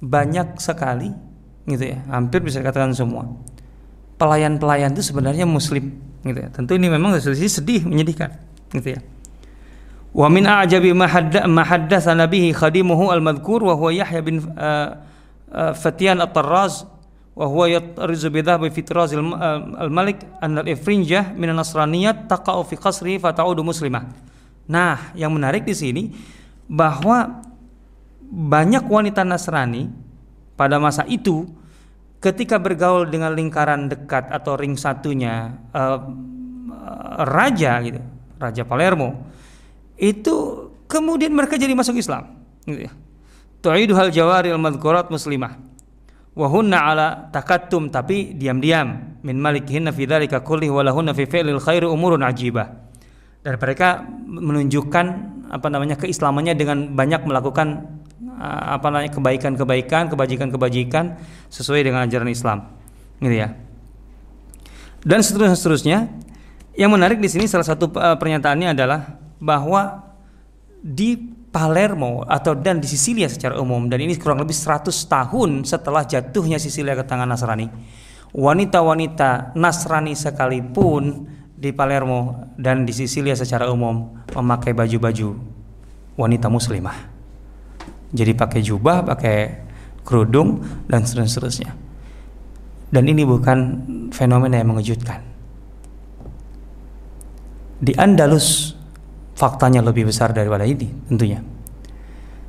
banyak sekali gitu ya. Hampir bisa dikatakan semua. Pelayan-pelayan itu sebenarnya muslim gitu ya. Tentu ini memang sedih menyedihkan gitu ya. Wa min a'jabi ma haddatsa nabihi khadimuhu al-madhkur wa huwa Yahya bin uh, uh, Fatian at-Tarraz wa huwa yatrizu bi dhahbi fi tiraz al-malik an al-ifrinjah min an-nasraniyat taqa'u fi qasri fa ta'udu muslimah. Nah, yang menarik di sini bahwa banyak wanita Nasrani pada masa itu ketika bergaul dengan lingkaran dekat atau ring satunya uh, raja gitu, Raja Palermo itu kemudian mereka jadi masuk Islam gitu ya. Hal jawari al madhkurat muslimah wa hunna ala takattum tapi diam-diam min malikihinna fi dzalika kulli wa lahunna fi fi'lil khairi umurun ajibah. Dan mereka menunjukkan apa namanya keislamannya dengan banyak melakukan apa namanya kebaikan-kebaikan, kebajikan-kebajikan sesuai dengan ajaran Islam. Gitu ya. Dan seterusnya seterusnya. Yang menarik di sini salah satu uh, pernyataannya adalah bahwa di Palermo atau dan di Sisilia secara umum dan ini kurang lebih 100 tahun setelah jatuhnya Sisilia ke tangan Nasrani wanita-wanita Nasrani sekalipun di Palermo dan di Sisilia secara umum memakai baju-baju wanita muslimah jadi pakai jubah pakai kerudung dan seterusnya dan ini bukan fenomena yang mengejutkan di Andalus faktanya lebih besar daripada ini tentunya.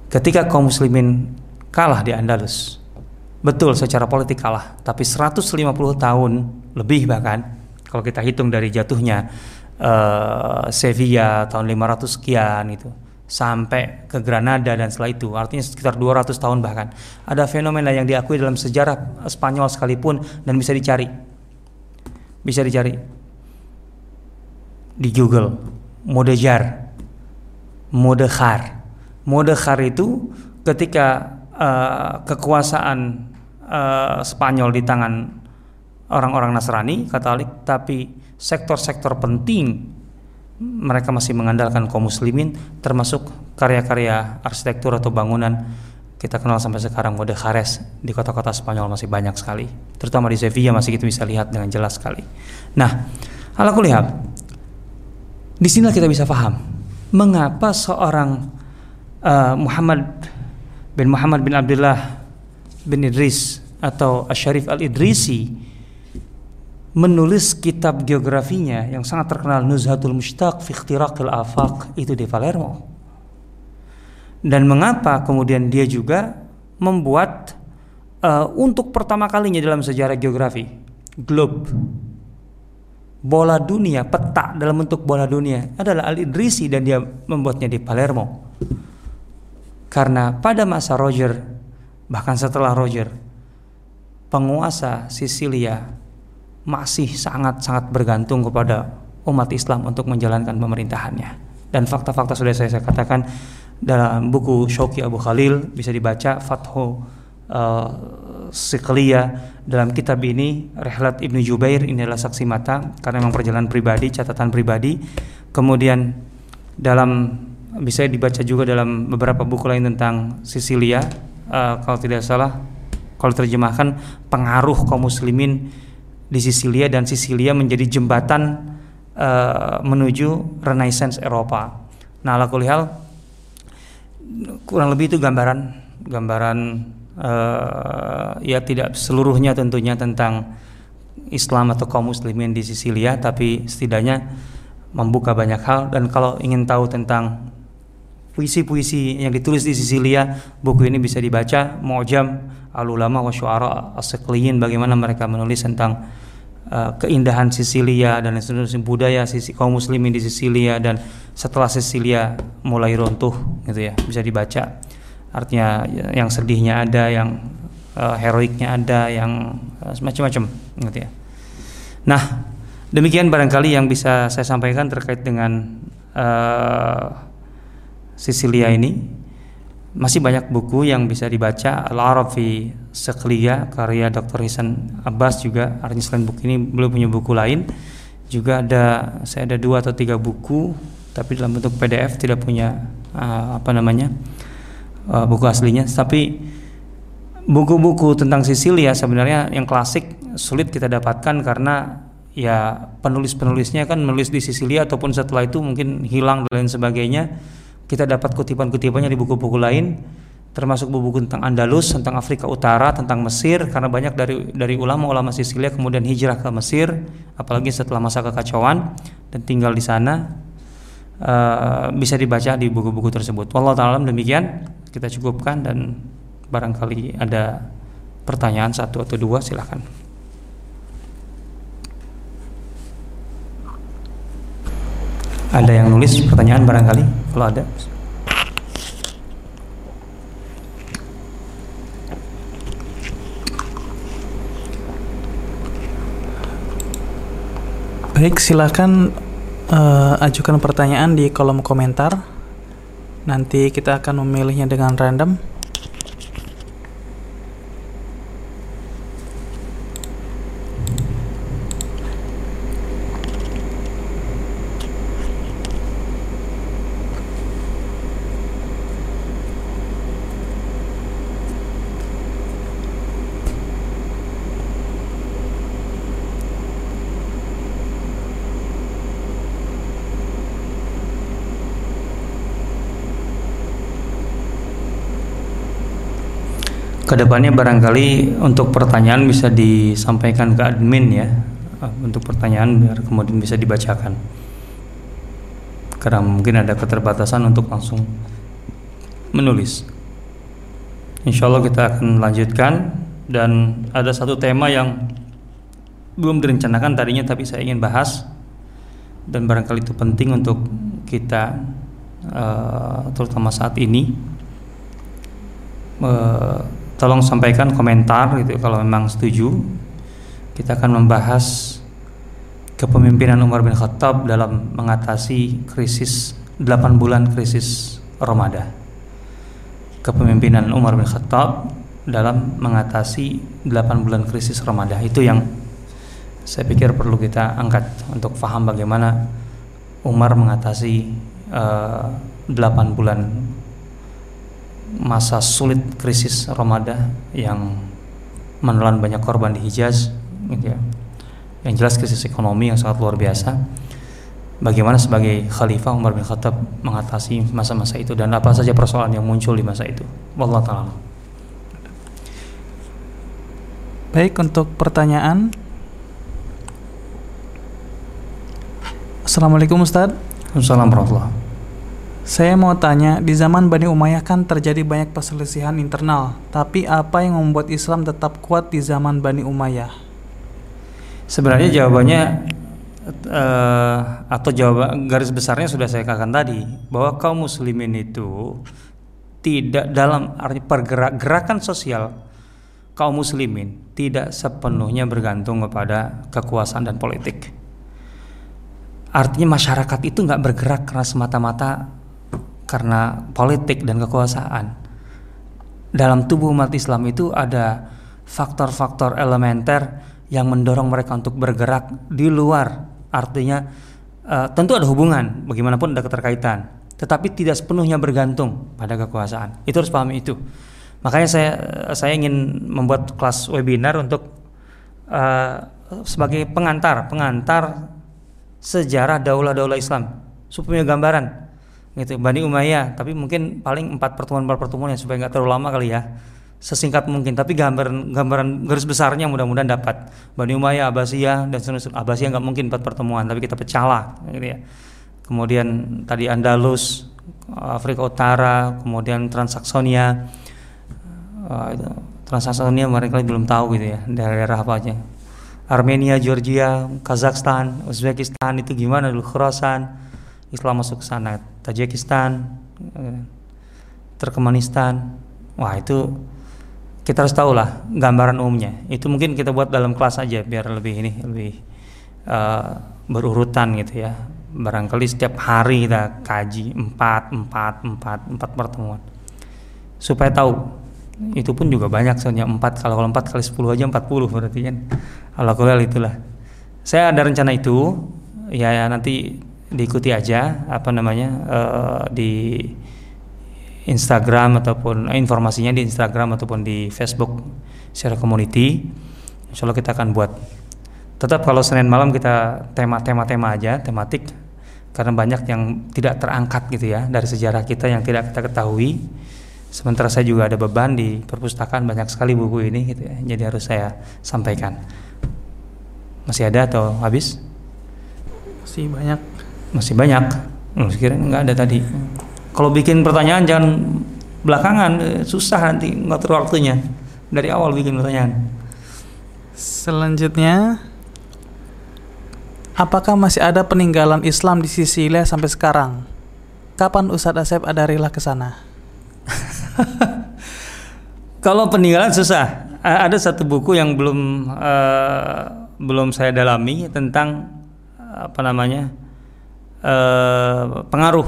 Ketika kaum muslimin kalah di Andalus, betul secara politik kalah, tapi 150 tahun lebih bahkan kalau kita hitung dari jatuhnya uh, Sevilla tahun 500 sekian itu sampai ke Granada dan setelah itu artinya sekitar 200 tahun bahkan. Ada fenomena yang diakui dalam sejarah Spanyol sekalipun dan bisa dicari. Bisa dicari. Di Google. Modejar Modekhar Modekhar itu ketika uh, kekuasaan uh, Spanyol di tangan orang-orang Nasrani Katolik tapi sektor-sektor penting mereka masih mengandalkan kaum muslimin termasuk karya-karya arsitektur atau bangunan. Kita kenal sampai sekarang mode Khares di kota-kota Spanyol masih banyak sekali. Terutama di Sevilla masih kita bisa lihat dengan jelas sekali. Nah ala kulihat di sini kita bisa paham mengapa seorang uh, Muhammad bin Muhammad bin Abdullah bin Idris atau Asharif Al-Idrisi menulis kitab geografinya yang sangat terkenal Nuzhatul Mushtaq fi Ikhtiraqil Afaq itu di Palermo. Dan mengapa kemudian dia juga membuat uh, untuk pertama kalinya dalam sejarah geografi globe bola dunia, peta dalam bentuk bola dunia adalah Al-Idrisi dan dia membuatnya di Palermo. Karena pada masa Roger, bahkan setelah Roger, penguasa Sisilia masih sangat-sangat bergantung kepada umat Islam untuk menjalankan pemerintahannya. Dan fakta-fakta sudah saya, saya katakan dalam buku Shoki Abu Khalil bisa dibaca Fathu uh, Sikliya dalam kitab ini Rehlat Ibnu Jubair ini adalah saksi mata karena memang perjalanan pribadi catatan pribadi kemudian dalam bisa dibaca juga dalam beberapa buku lain tentang Sisilia uh, kalau tidak salah kalau terjemahkan pengaruh kaum muslimin di Sisilia dan Sisilia menjadi jembatan uh, menuju Renaissance Eropa. Nah, hal kurang lebih itu gambaran gambaran uh, ya tidak seluruhnya tentunya tentang Islam atau kaum muslimin di Sisilia tapi setidaknya membuka banyak hal dan kalau ingin tahu tentang puisi-puisi yang ditulis di Sisilia buku ini bisa dibaca Mu'jam al-ulama wa syu'ara as bagaimana mereka menulis tentang uh, keindahan Sisilia dan seluruh budaya sisi kaum muslimin di Sisilia dan setelah Sisilia mulai runtuh gitu ya bisa dibaca. Artinya yang sedihnya ada yang uh, heroiknya ada yang uh, macam-macam gitu ya. Nah demikian barangkali yang bisa saya sampaikan terkait dengan uh, Sisilia ini masih banyak buku yang bisa dibaca. Al-Arab fi Seklia karya Dr. Hisan Abbas juga. Artinya selain buku ini belum punya buku lain. Juga ada saya ada dua atau tiga buku tapi dalam bentuk PDF tidak punya uh, apa namanya uh, buku aslinya. Tapi buku-buku tentang Sisilia sebenarnya yang klasik sulit kita dapatkan karena ya penulis-penulisnya kan menulis di Sisilia ataupun setelah itu mungkin hilang dan lain sebagainya kita dapat kutipan-kutipannya di buku-buku lain termasuk buku-buku tentang Andalus, tentang Afrika Utara, tentang Mesir karena banyak dari dari ulama-ulama Sisilia kemudian hijrah ke Mesir apalagi setelah masa kekacauan dan tinggal di sana uh, bisa dibaca di buku-buku tersebut. Wallahu taala demikian kita cukupkan dan barangkali ada pertanyaan satu atau dua silahkan. Ada yang nulis pertanyaan barangkali kalau ada. Baik, silakan uh, ajukan pertanyaan di kolom komentar. Nanti kita akan memilihnya dengan random. Ke depannya barangkali untuk pertanyaan bisa disampaikan ke admin ya untuk pertanyaan biar kemudian bisa dibacakan. Karena mungkin ada keterbatasan untuk langsung menulis. Insya Allah kita akan lanjutkan dan ada satu tema yang belum direncanakan tadinya tapi saya ingin bahas dan barangkali itu penting untuk kita uh, terutama saat ini. Uh, tolong sampaikan komentar gitu kalau memang setuju. Kita akan membahas kepemimpinan Umar bin Khattab dalam mengatasi krisis 8 bulan krisis Ramadan. Kepemimpinan Umar bin Khattab dalam mengatasi 8 bulan krisis Ramadan. Itu yang saya pikir perlu kita angkat untuk paham bagaimana Umar mengatasi uh, eh, 8 bulan masa sulit krisis Ramadan yang menelan banyak korban di Hijaz gitu ya. Yang jelas krisis ekonomi yang sangat luar biasa. Bagaimana sebagai khalifah Umar bin Khattab mengatasi masa-masa itu dan apa saja persoalan yang muncul di masa itu. Wallahu taala. Baik untuk pertanyaan. Assalamualaikum Ustaz. Assalamualaikum warahmatullahi saya mau tanya, di zaman Bani Umayyah kan terjadi banyak perselisihan internal, tapi apa yang membuat Islam tetap kuat di zaman Bani Umayyah? Sebenarnya jawabannya uh, atau jawab garis besarnya sudah saya katakan tadi bahwa kaum muslimin itu tidak dalam arti pergerak sosial kaum muslimin tidak sepenuhnya bergantung kepada kekuasaan dan politik. Artinya masyarakat itu nggak bergerak karena semata-mata karena politik dan kekuasaan. Dalam tubuh umat Islam itu ada faktor-faktor elementer yang mendorong mereka untuk bergerak di luar. Artinya uh, tentu ada hubungan, bagaimanapun ada keterkaitan, tetapi tidak sepenuhnya bergantung pada kekuasaan. Itu harus pahami itu. Makanya saya saya ingin membuat kelas webinar untuk uh, sebagai pengantar, pengantar sejarah daulah-daulah Islam supaya gambaran gitu Bani Umayyah. Tapi mungkin paling empat pertemuan empat pertemuan ya supaya nggak terlalu lama kali ya. Sesingkat mungkin tapi gambaran gambaran garis besarnya mudah-mudahan dapat. Bani Umayyah Abbasiyah dan seterusnya. Abbasiyah nggak mungkin empat pertemuan tapi kita pecah lah gitu ya. Kemudian tadi Andalus Afrika Utara kemudian Transaksonia. Uh, Transaksonia mereka belum tahu gitu ya daerah-daerah apa aja. Armenia Georgia Kazakhstan Uzbekistan itu gimana dulu Khurasan Islam masuk ke sana. Tajikistan eh, Turkmenistan. Wah itu kita harus tahu lah gambaran umumnya. Itu mungkin kita buat dalam kelas aja biar lebih ini lebih uh, berurutan gitu ya. Barangkali setiap hari kita kaji empat empat empat empat pertemuan. Supaya tahu itu pun juga banyak soalnya empat kalau empat kali sepuluh aja empat puluh berarti kan. Kalau itulah. Saya ada rencana itu. Ya, ya nanti diikuti aja apa namanya uh, di Instagram ataupun eh, informasinya di Instagram ataupun di Facebook secara community. Insya Allah kita akan buat. Tetap kalau Senin malam kita tema-tema tema aja, tematik karena banyak yang tidak terangkat gitu ya dari sejarah kita yang tidak kita ketahui. Sementara saya juga ada beban di perpustakaan banyak sekali buku ini gitu ya. Jadi harus saya sampaikan. Masih ada atau habis? Masih banyak masih banyak. Oh, kira nggak ada tadi. Kalau bikin pertanyaan jangan belakangan eh, susah nanti ngatur waktunya. Dari awal bikin pertanyaan. Selanjutnya apakah masih ada peninggalan Islam di Sisilia sampai sekarang? Kapan Ustadz Asep ada rela ke sana? [LAUGHS] Kalau peninggalan susah. Ada satu buku yang belum uh, belum saya dalami tentang apa namanya eh, pengaruh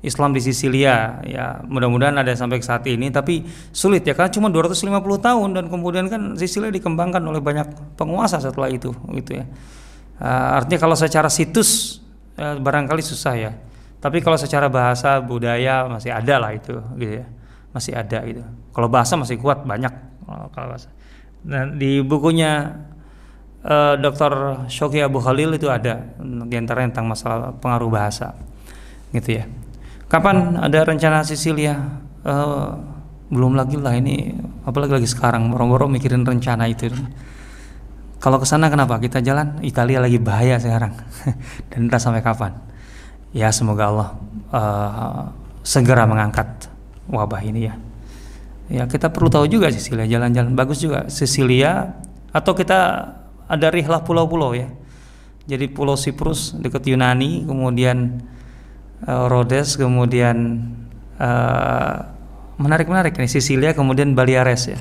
Islam di Sisilia ya mudah-mudahan ada sampai saat ini tapi sulit ya karena cuma 250 tahun dan kemudian kan Sisilia dikembangkan oleh banyak penguasa setelah itu gitu ya. Uh, artinya kalau secara situs uh, barangkali susah ya. Tapi kalau secara bahasa budaya masih ada lah itu gitu ya. Masih ada gitu. Kalau bahasa masih kuat banyak kalau bahasa. Dan di bukunya uh, eh, Dr. Shoki Abu Khalil itu ada di antara tentang masalah pengaruh bahasa gitu ya. Kapan ada rencana Sisilia? Uh, belum lagi lah ini apalagi lagi sekarang boro-boro mikirin rencana itu. Kalau ke sana kenapa? Kita jalan Italia lagi bahaya sekarang. [LAUGHS] Dan entah sampai kapan. Ya semoga Allah uh, segera mengangkat wabah ini ya. Ya kita perlu tahu juga Sisilia jalan-jalan. Bagus juga Sisilia atau kita ada rihlah pulau-pulau ya. Jadi Pulau Siprus dekat Yunani, kemudian uh, Rhodes, kemudian uh, menarik-menarik ini Sisilia, kemudian Baleares ya.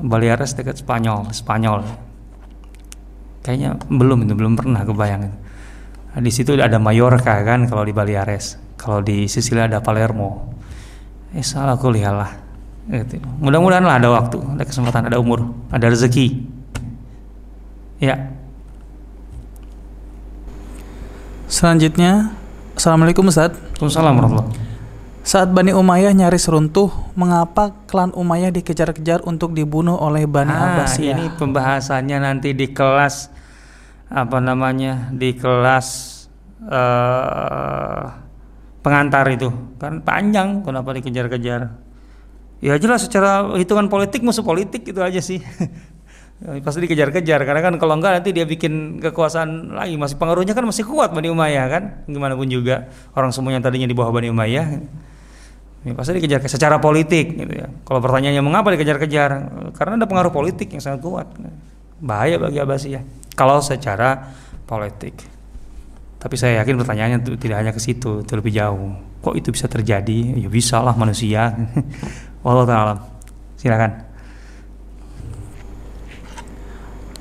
Baleares dekat Spanyol, Spanyol. Kayaknya belum itu, belum pernah kebayang itu. Nah, di situ ada Mallorca kan kalau di Baleares. Kalau di Sisilia ada Palermo. Eh salah kuliah lah. Gitu. Mudah-mudahan lah ada waktu, ada kesempatan, ada umur, ada rezeki. Ya. Selanjutnya, Assalamualaikum Ustaz. Waalaikumsalam Saat Bani Umayyah nyaris runtuh, mengapa klan Umayyah dikejar-kejar untuk dibunuh oleh Bani ah, Abbasiyah? Ini pembahasannya nanti di kelas apa namanya? Di kelas uh, pengantar itu. Kan panjang kenapa dikejar-kejar. Ya jelas secara hitungan politik musuh politik itu aja sih. [LAUGHS] Ya, pasti dikejar-kejar. Karena kan kalau enggak nanti dia bikin kekuasaan lagi. Masih pengaruhnya kan masih kuat Bani Umayyah kan? Gimana pun juga orang semuanya tadinya di bawah Bani Umayyah ya, pasti dikejar secara politik gitu ya. Kalau pertanyaannya mengapa dikejar-kejar? Karena ada pengaruh politik yang sangat kuat. Bahaya bagi Abbasiyah. Kalau secara politik. Tapi saya yakin pertanyaannya tidak hanya ke situ itu lebih jauh. Kok itu bisa terjadi? Ya bisa lah manusia. [LAUGHS] Walau taala silakan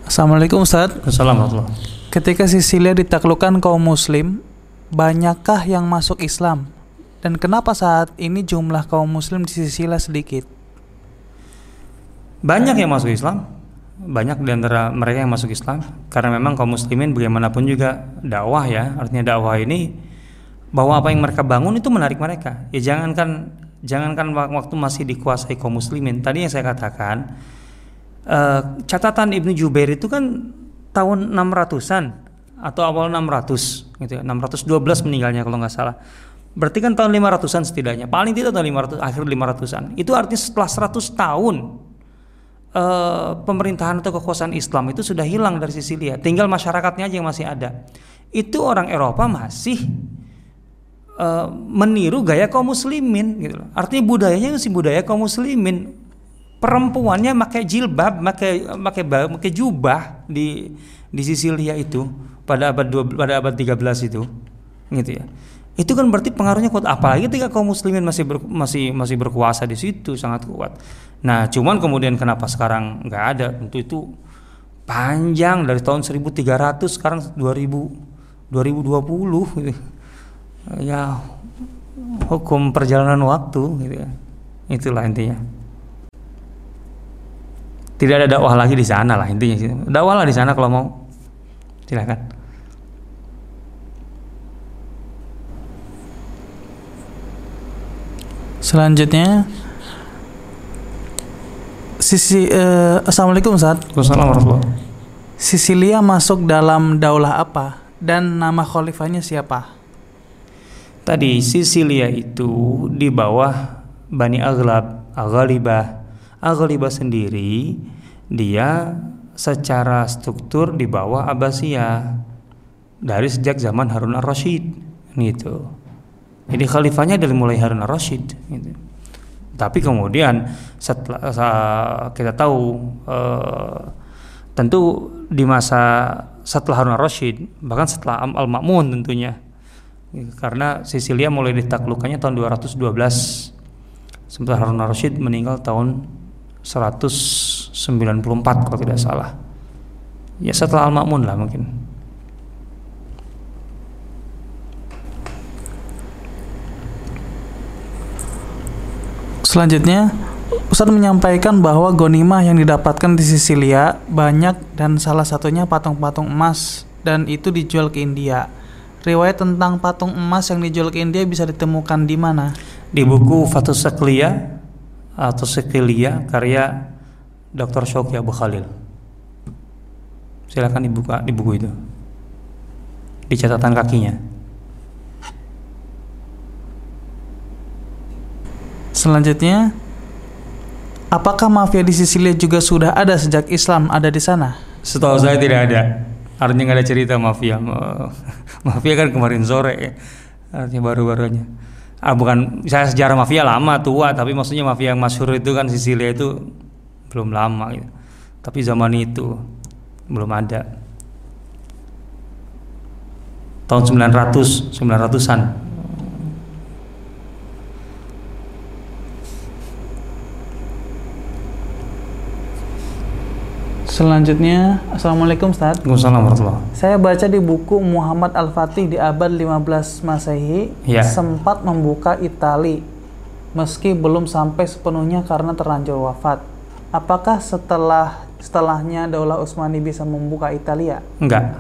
Assalamualaikum Ustaz. Assalamualaikum. Ketika Sisilia ditaklukkan kaum muslim, banyakkah yang masuk Islam? Dan kenapa saat ini jumlah kaum muslim di Sisilia sedikit? Banyak yang masuk Islam. Banyak di antara mereka yang masuk Islam karena memang kaum muslimin bagaimanapun juga dakwah ya. Artinya dakwah ini bahwa apa yang mereka bangun itu menarik mereka. Ya jangankan Jangankan waktu masih dikuasai kaum muslimin. Tadi yang saya katakan uh, catatan Ibnu Jubair itu kan tahun 600-an atau awal 600 gitu ya. 612 meninggalnya kalau nggak salah. Berarti kan tahun 500-an setidaknya. Paling tidak tahun 500 akhir 500-an. Itu artinya setelah 100 tahun uh, pemerintahan atau kekuasaan Islam itu sudah hilang dari Sisilia. Tinggal masyarakatnya aja yang masih ada. Itu orang Eropa masih uh, meniru gaya kaum muslimin gitu. Artinya budayanya masih budaya kaum muslimin. Perempuannya pakai jilbab, pakai pakai pakai jubah di di Sisilia itu pada abad 2, pada abad 13 itu. Gitu ya. Itu kan berarti pengaruhnya kuat apalagi ketika kaum muslimin masih ber, masih masih berkuasa di situ sangat kuat. Nah, cuman kemudian kenapa sekarang nggak ada? Tentu itu panjang dari tahun 1300 sekarang 2000 2020 gitu ya hukum perjalanan waktu gitu ya. Itulah intinya. Tidak ada dakwah lagi di sana lah intinya sih. Dakwah lah di sana kalau mau. Silakan. Selanjutnya Sisi uh, Assalamualaikum Ustaz. Wassalamualaikum Sisilia masuk dalam daulah apa dan nama khalifahnya siapa? Tadi Sisilia itu di bawah Bani Aghlab, Aghalibah. Aghalibah sendiri dia secara struktur di bawah Abbasiyah dari sejak zaman Harun ar-Rasyid gitu. Jadi khalifahnya dari mulai Harun ar-Rasyid gitu. Tapi kemudian setelah kita tahu eh, tentu di masa setelah Harun ar-Rasyid bahkan setelah Al-Ma'mun tentunya karena Sisilia mulai ditaklukkannya tahun 212 sementara Harun al-Rashid meninggal tahun 194 kalau tidak salah. Ya setelah Al-Ma'mun lah mungkin. Selanjutnya Ustadz menyampaikan bahwa gonimah yang didapatkan di Sisilia banyak dan salah satunya patung-patung emas dan itu dijual ke India. Riwayat tentang patung emas yang dijual ke India bisa ditemukan di mana? Di buku Fatus Seklia atau Seklia karya Dr. Shoki Abu Khalil. Silakan dibuka di buku itu. Di catatan kakinya. Selanjutnya, apakah mafia di Sisilia juga sudah ada sejak Islam ada di sana? Setahu saya tidak ada. Artinya nggak ada cerita mafia. [LAUGHS] mafia kan kemarin sore ya. Artinya baru-barunya. Ah bukan saya sejarah mafia lama tua, tapi maksudnya mafia yang masyhur itu kan Sisilia itu belum lama gitu. Tapi zaman itu belum ada. Tahun 900, 900-an Selanjutnya, Assalamualaikum Ustaz. Waalaikumsalam Saya baca di buku Muhammad Al-Fatih di abad 15 Masehi ya. sempat membuka Itali meski belum sampai sepenuhnya karena terlanjur wafat. Apakah setelah setelahnya Daulah Utsmani bisa membuka Italia? Enggak.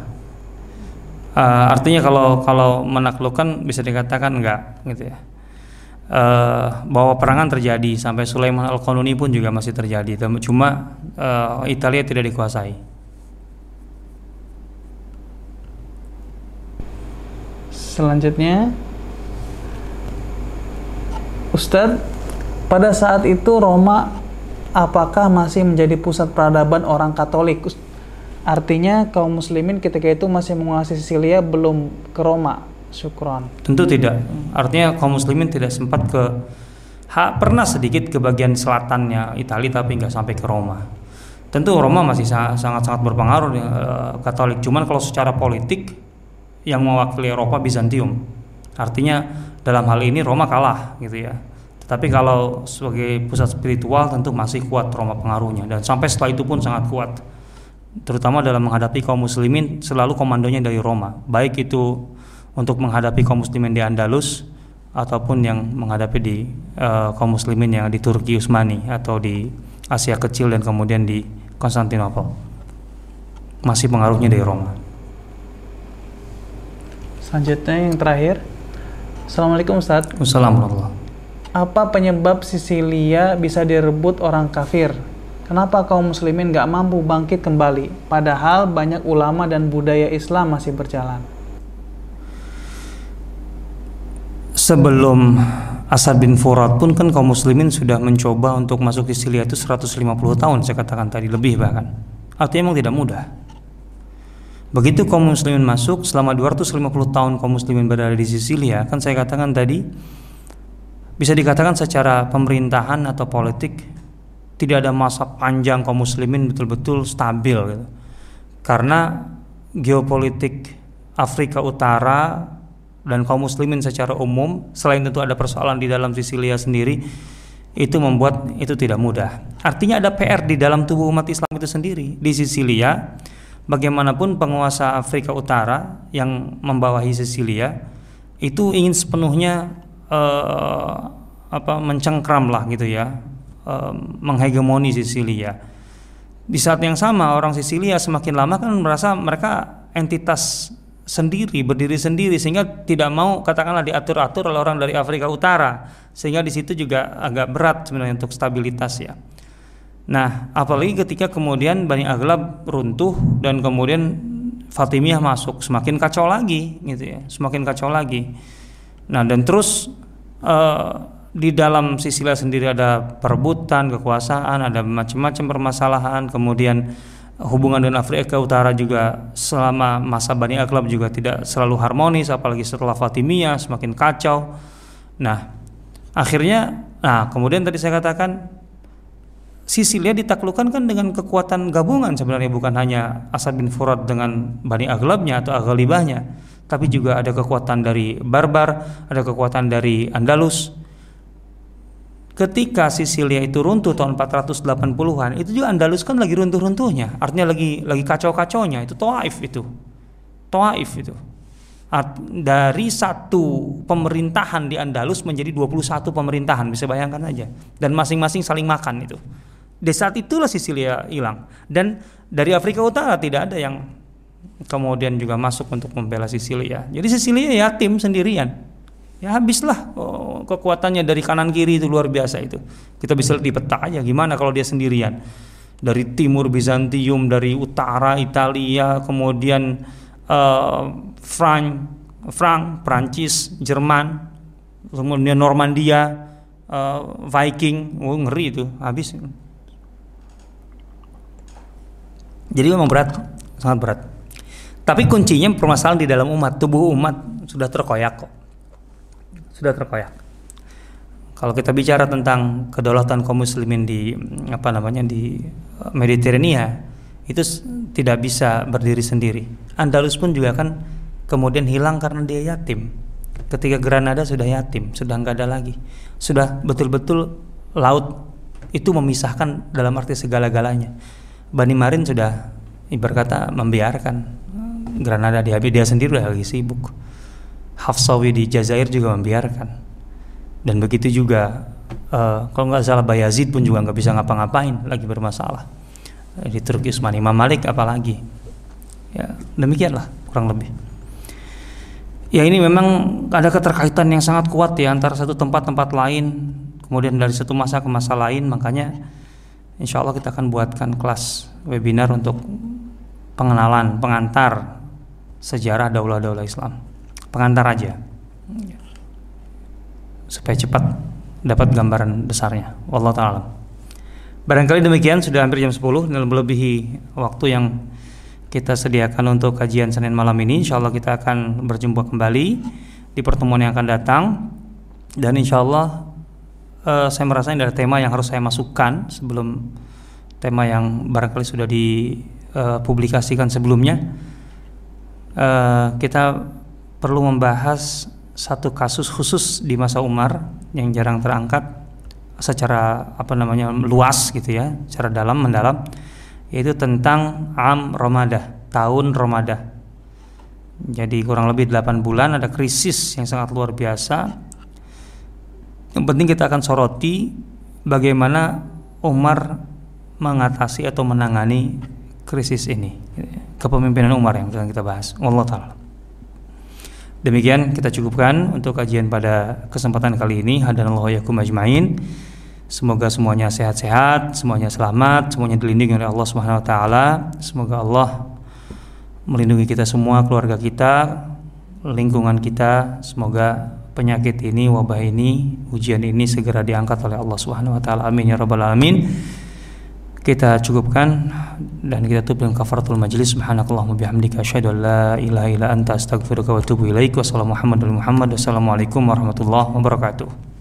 Uh, artinya kalau kalau menaklukkan bisa dikatakan enggak gitu ya uh, bahwa perangan terjadi sampai Sulaiman Al-Qanuni pun juga masih terjadi. Cuma uh, Italia tidak dikuasai. Selanjutnya Ustadz pada saat itu Roma apakah masih menjadi pusat peradaban orang Katolik? Artinya kaum muslimin ketika itu masih menguasai Sisilia belum ke Roma Syukron. Tentu tidak. Artinya kaum muslimin tidak sempat ke ha, pernah sedikit ke bagian selatannya Italia tapi nggak sampai ke Roma. Tentu Roma masih sangat-sangat berpengaruh ya, Katolik. Cuman kalau secara politik yang mewakili Eropa Bizantium. Artinya dalam hal ini Roma kalah gitu ya. Tetapi kalau sebagai pusat spiritual tentu masih kuat Roma pengaruhnya dan sampai setelah itu pun sangat kuat. Terutama dalam menghadapi kaum muslimin selalu komandonya dari Roma. Baik itu untuk menghadapi kaum muslimin di Andalus ataupun yang menghadapi di uh, kaum muslimin yang di Turki Utsmani atau di Asia Kecil dan kemudian di Konstantinopel. Masih pengaruhnya dari Roma. Selanjutnya yang terakhir. Assalamualaikum Ustaz. Assalamualaikum. Apa penyebab Sisilia bisa direbut orang kafir? Kenapa kaum muslimin gak mampu bangkit kembali? Padahal banyak ulama dan budaya Islam masih berjalan. Sebelum Asad bin Furat pun kan kaum muslimin sudah mencoba untuk masuk Sisilia itu 150 tahun saya katakan tadi lebih bahkan. Artinya memang tidak mudah. Begitu kaum muslimin masuk selama 250 tahun kaum muslimin berada di Sisilia, kan saya katakan tadi bisa dikatakan secara pemerintahan atau politik tidak ada masa panjang kaum muslimin betul-betul stabil gitu. Karena geopolitik Afrika Utara dan kaum muslimin secara umum selain tentu ada persoalan di dalam Sisilia sendiri itu membuat itu tidak mudah. Artinya ada PR di dalam tubuh umat Islam itu sendiri. Di Sisilia bagaimanapun penguasa Afrika Utara yang membawahi Sisilia itu ingin sepenuhnya uh, apa mencengkram lah gitu ya uh, menghegemoni Sisilia di saat yang sama orang Sisilia semakin lama kan merasa mereka entitas sendiri berdiri sendiri sehingga tidak mau katakanlah diatur-atur oleh orang dari Afrika Utara sehingga di situ juga agak berat sebenarnya untuk stabilitas ya Nah, apalagi ketika kemudian Bani Aghlab runtuh dan kemudian Fatimiyah masuk, semakin kacau lagi gitu ya, semakin kacau lagi. Nah, dan terus uh, di dalam Sisilia sendiri ada perebutan kekuasaan, ada macam-macam permasalahan, kemudian hubungan dengan Afrika Utara juga selama masa Bani Aghlab juga tidak selalu harmonis, apalagi setelah Fatimiyah semakin kacau. Nah, akhirnya, nah kemudian tadi saya katakan Sisilia ditaklukkan kan dengan kekuatan gabungan sebenarnya bukan hanya Asad bin Furat dengan Bani Aghlabnya atau Aghalibahnya tapi juga ada kekuatan dari Barbar, ada kekuatan dari Andalus. Ketika Sisilia itu runtuh tahun 480-an, itu juga Andalus kan lagi runtuh-runtuhnya, artinya lagi lagi kacau-kacaunya, itu Taif itu. Taif itu. Art, dari satu pemerintahan di Andalus menjadi 21 pemerintahan, bisa bayangkan aja. Dan masing-masing saling makan itu. Di saat itulah Sisilia hilang dan dari Afrika Utara tidak ada yang kemudian juga masuk untuk membela Sisilia. Jadi Sisilia ya tim sendirian. Ya habislah oh, kekuatannya dari kanan kiri itu luar biasa itu. Kita bisa di peta aja gimana kalau dia sendirian. Dari timur Bizantium, dari utara Italia, kemudian uh, Frank, Frank, Prancis, Jerman, kemudian Normandia, uh, Viking, oh ngeri itu habis. Jadi memang berat, sangat berat. Tapi kuncinya permasalahan di dalam umat, tubuh umat sudah terkoyak kok. Sudah terkoyak. Kalau kita bicara tentang kedaulatan kaum muslimin di apa namanya di eh, Mediterania, itu tidak bisa berdiri sendiri. Andalus pun juga kan kemudian hilang karena dia yatim. Ketika Granada sudah yatim, sudah nggak ada lagi. Sudah betul-betul laut itu memisahkan dalam arti segala-galanya Bani Marin sudah ibarat kata membiarkan Granada dihabis dia sendiri lagi sibuk Hafsawi di Jazair juga membiarkan. Dan begitu juga uh, kalau nggak salah Bayazid pun juga nggak bisa ngapa-ngapain lagi bermasalah. Di Turki Utsmani Imam Malik apalagi. Ya demikianlah kurang lebih. Ya ini memang ada keterkaitan yang sangat kuat ya antara satu tempat-tempat lain kemudian dari satu masa ke masa lain. Makanya Insya Allah kita akan buatkan kelas webinar untuk pengenalan, pengantar sejarah daulah-daulah Islam. Pengantar aja. Supaya cepat dapat gambaran besarnya. Wallah taala. Barangkali demikian sudah hampir jam 10 dan melebihi waktu yang kita sediakan untuk kajian Senin malam ini. Insya Allah kita akan berjumpa kembali di pertemuan yang akan datang dan insya Allah uh, saya merasa ini adalah tema yang harus saya masukkan sebelum tema yang barangkali sudah dipublikasikan uh, sebelumnya. Uh, kita perlu membahas satu kasus khusus di masa Umar yang jarang terangkat secara apa namanya luas gitu ya, secara dalam mendalam yaitu tentang Am Ramadah, tahun Ramadah. Jadi kurang lebih 8 bulan ada krisis yang sangat luar biasa yang penting kita akan soroti bagaimana Umar mengatasi atau menangani krisis ini. Kepemimpinan Umar yang sedang kita bahas. Allah taala. Demikian kita cukupkan untuk kajian pada kesempatan kali ini. Hadanallahu yakum ajmain. Semoga semuanya sehat-sehat, semuanya selamat, semuanya dilindungi oleh Allah Subhanahu wa taala. Semoga Allah melindungi kita semua, keluarga kita, lingkungan kita. Semoga penyakit ini, wabah ini, ujian ini segera diangkat oleh Allah Subhanahu wa taala. Amin ya rabbal alamin kita cukupkan dan kita tutup dengan kafaratul majlis. Subhanakallahumma bihamdika asyhadu an la ilaha illa anta astaghfiruka wa atubu ilaik. Wassalamu warahmatullahi wabarakatuh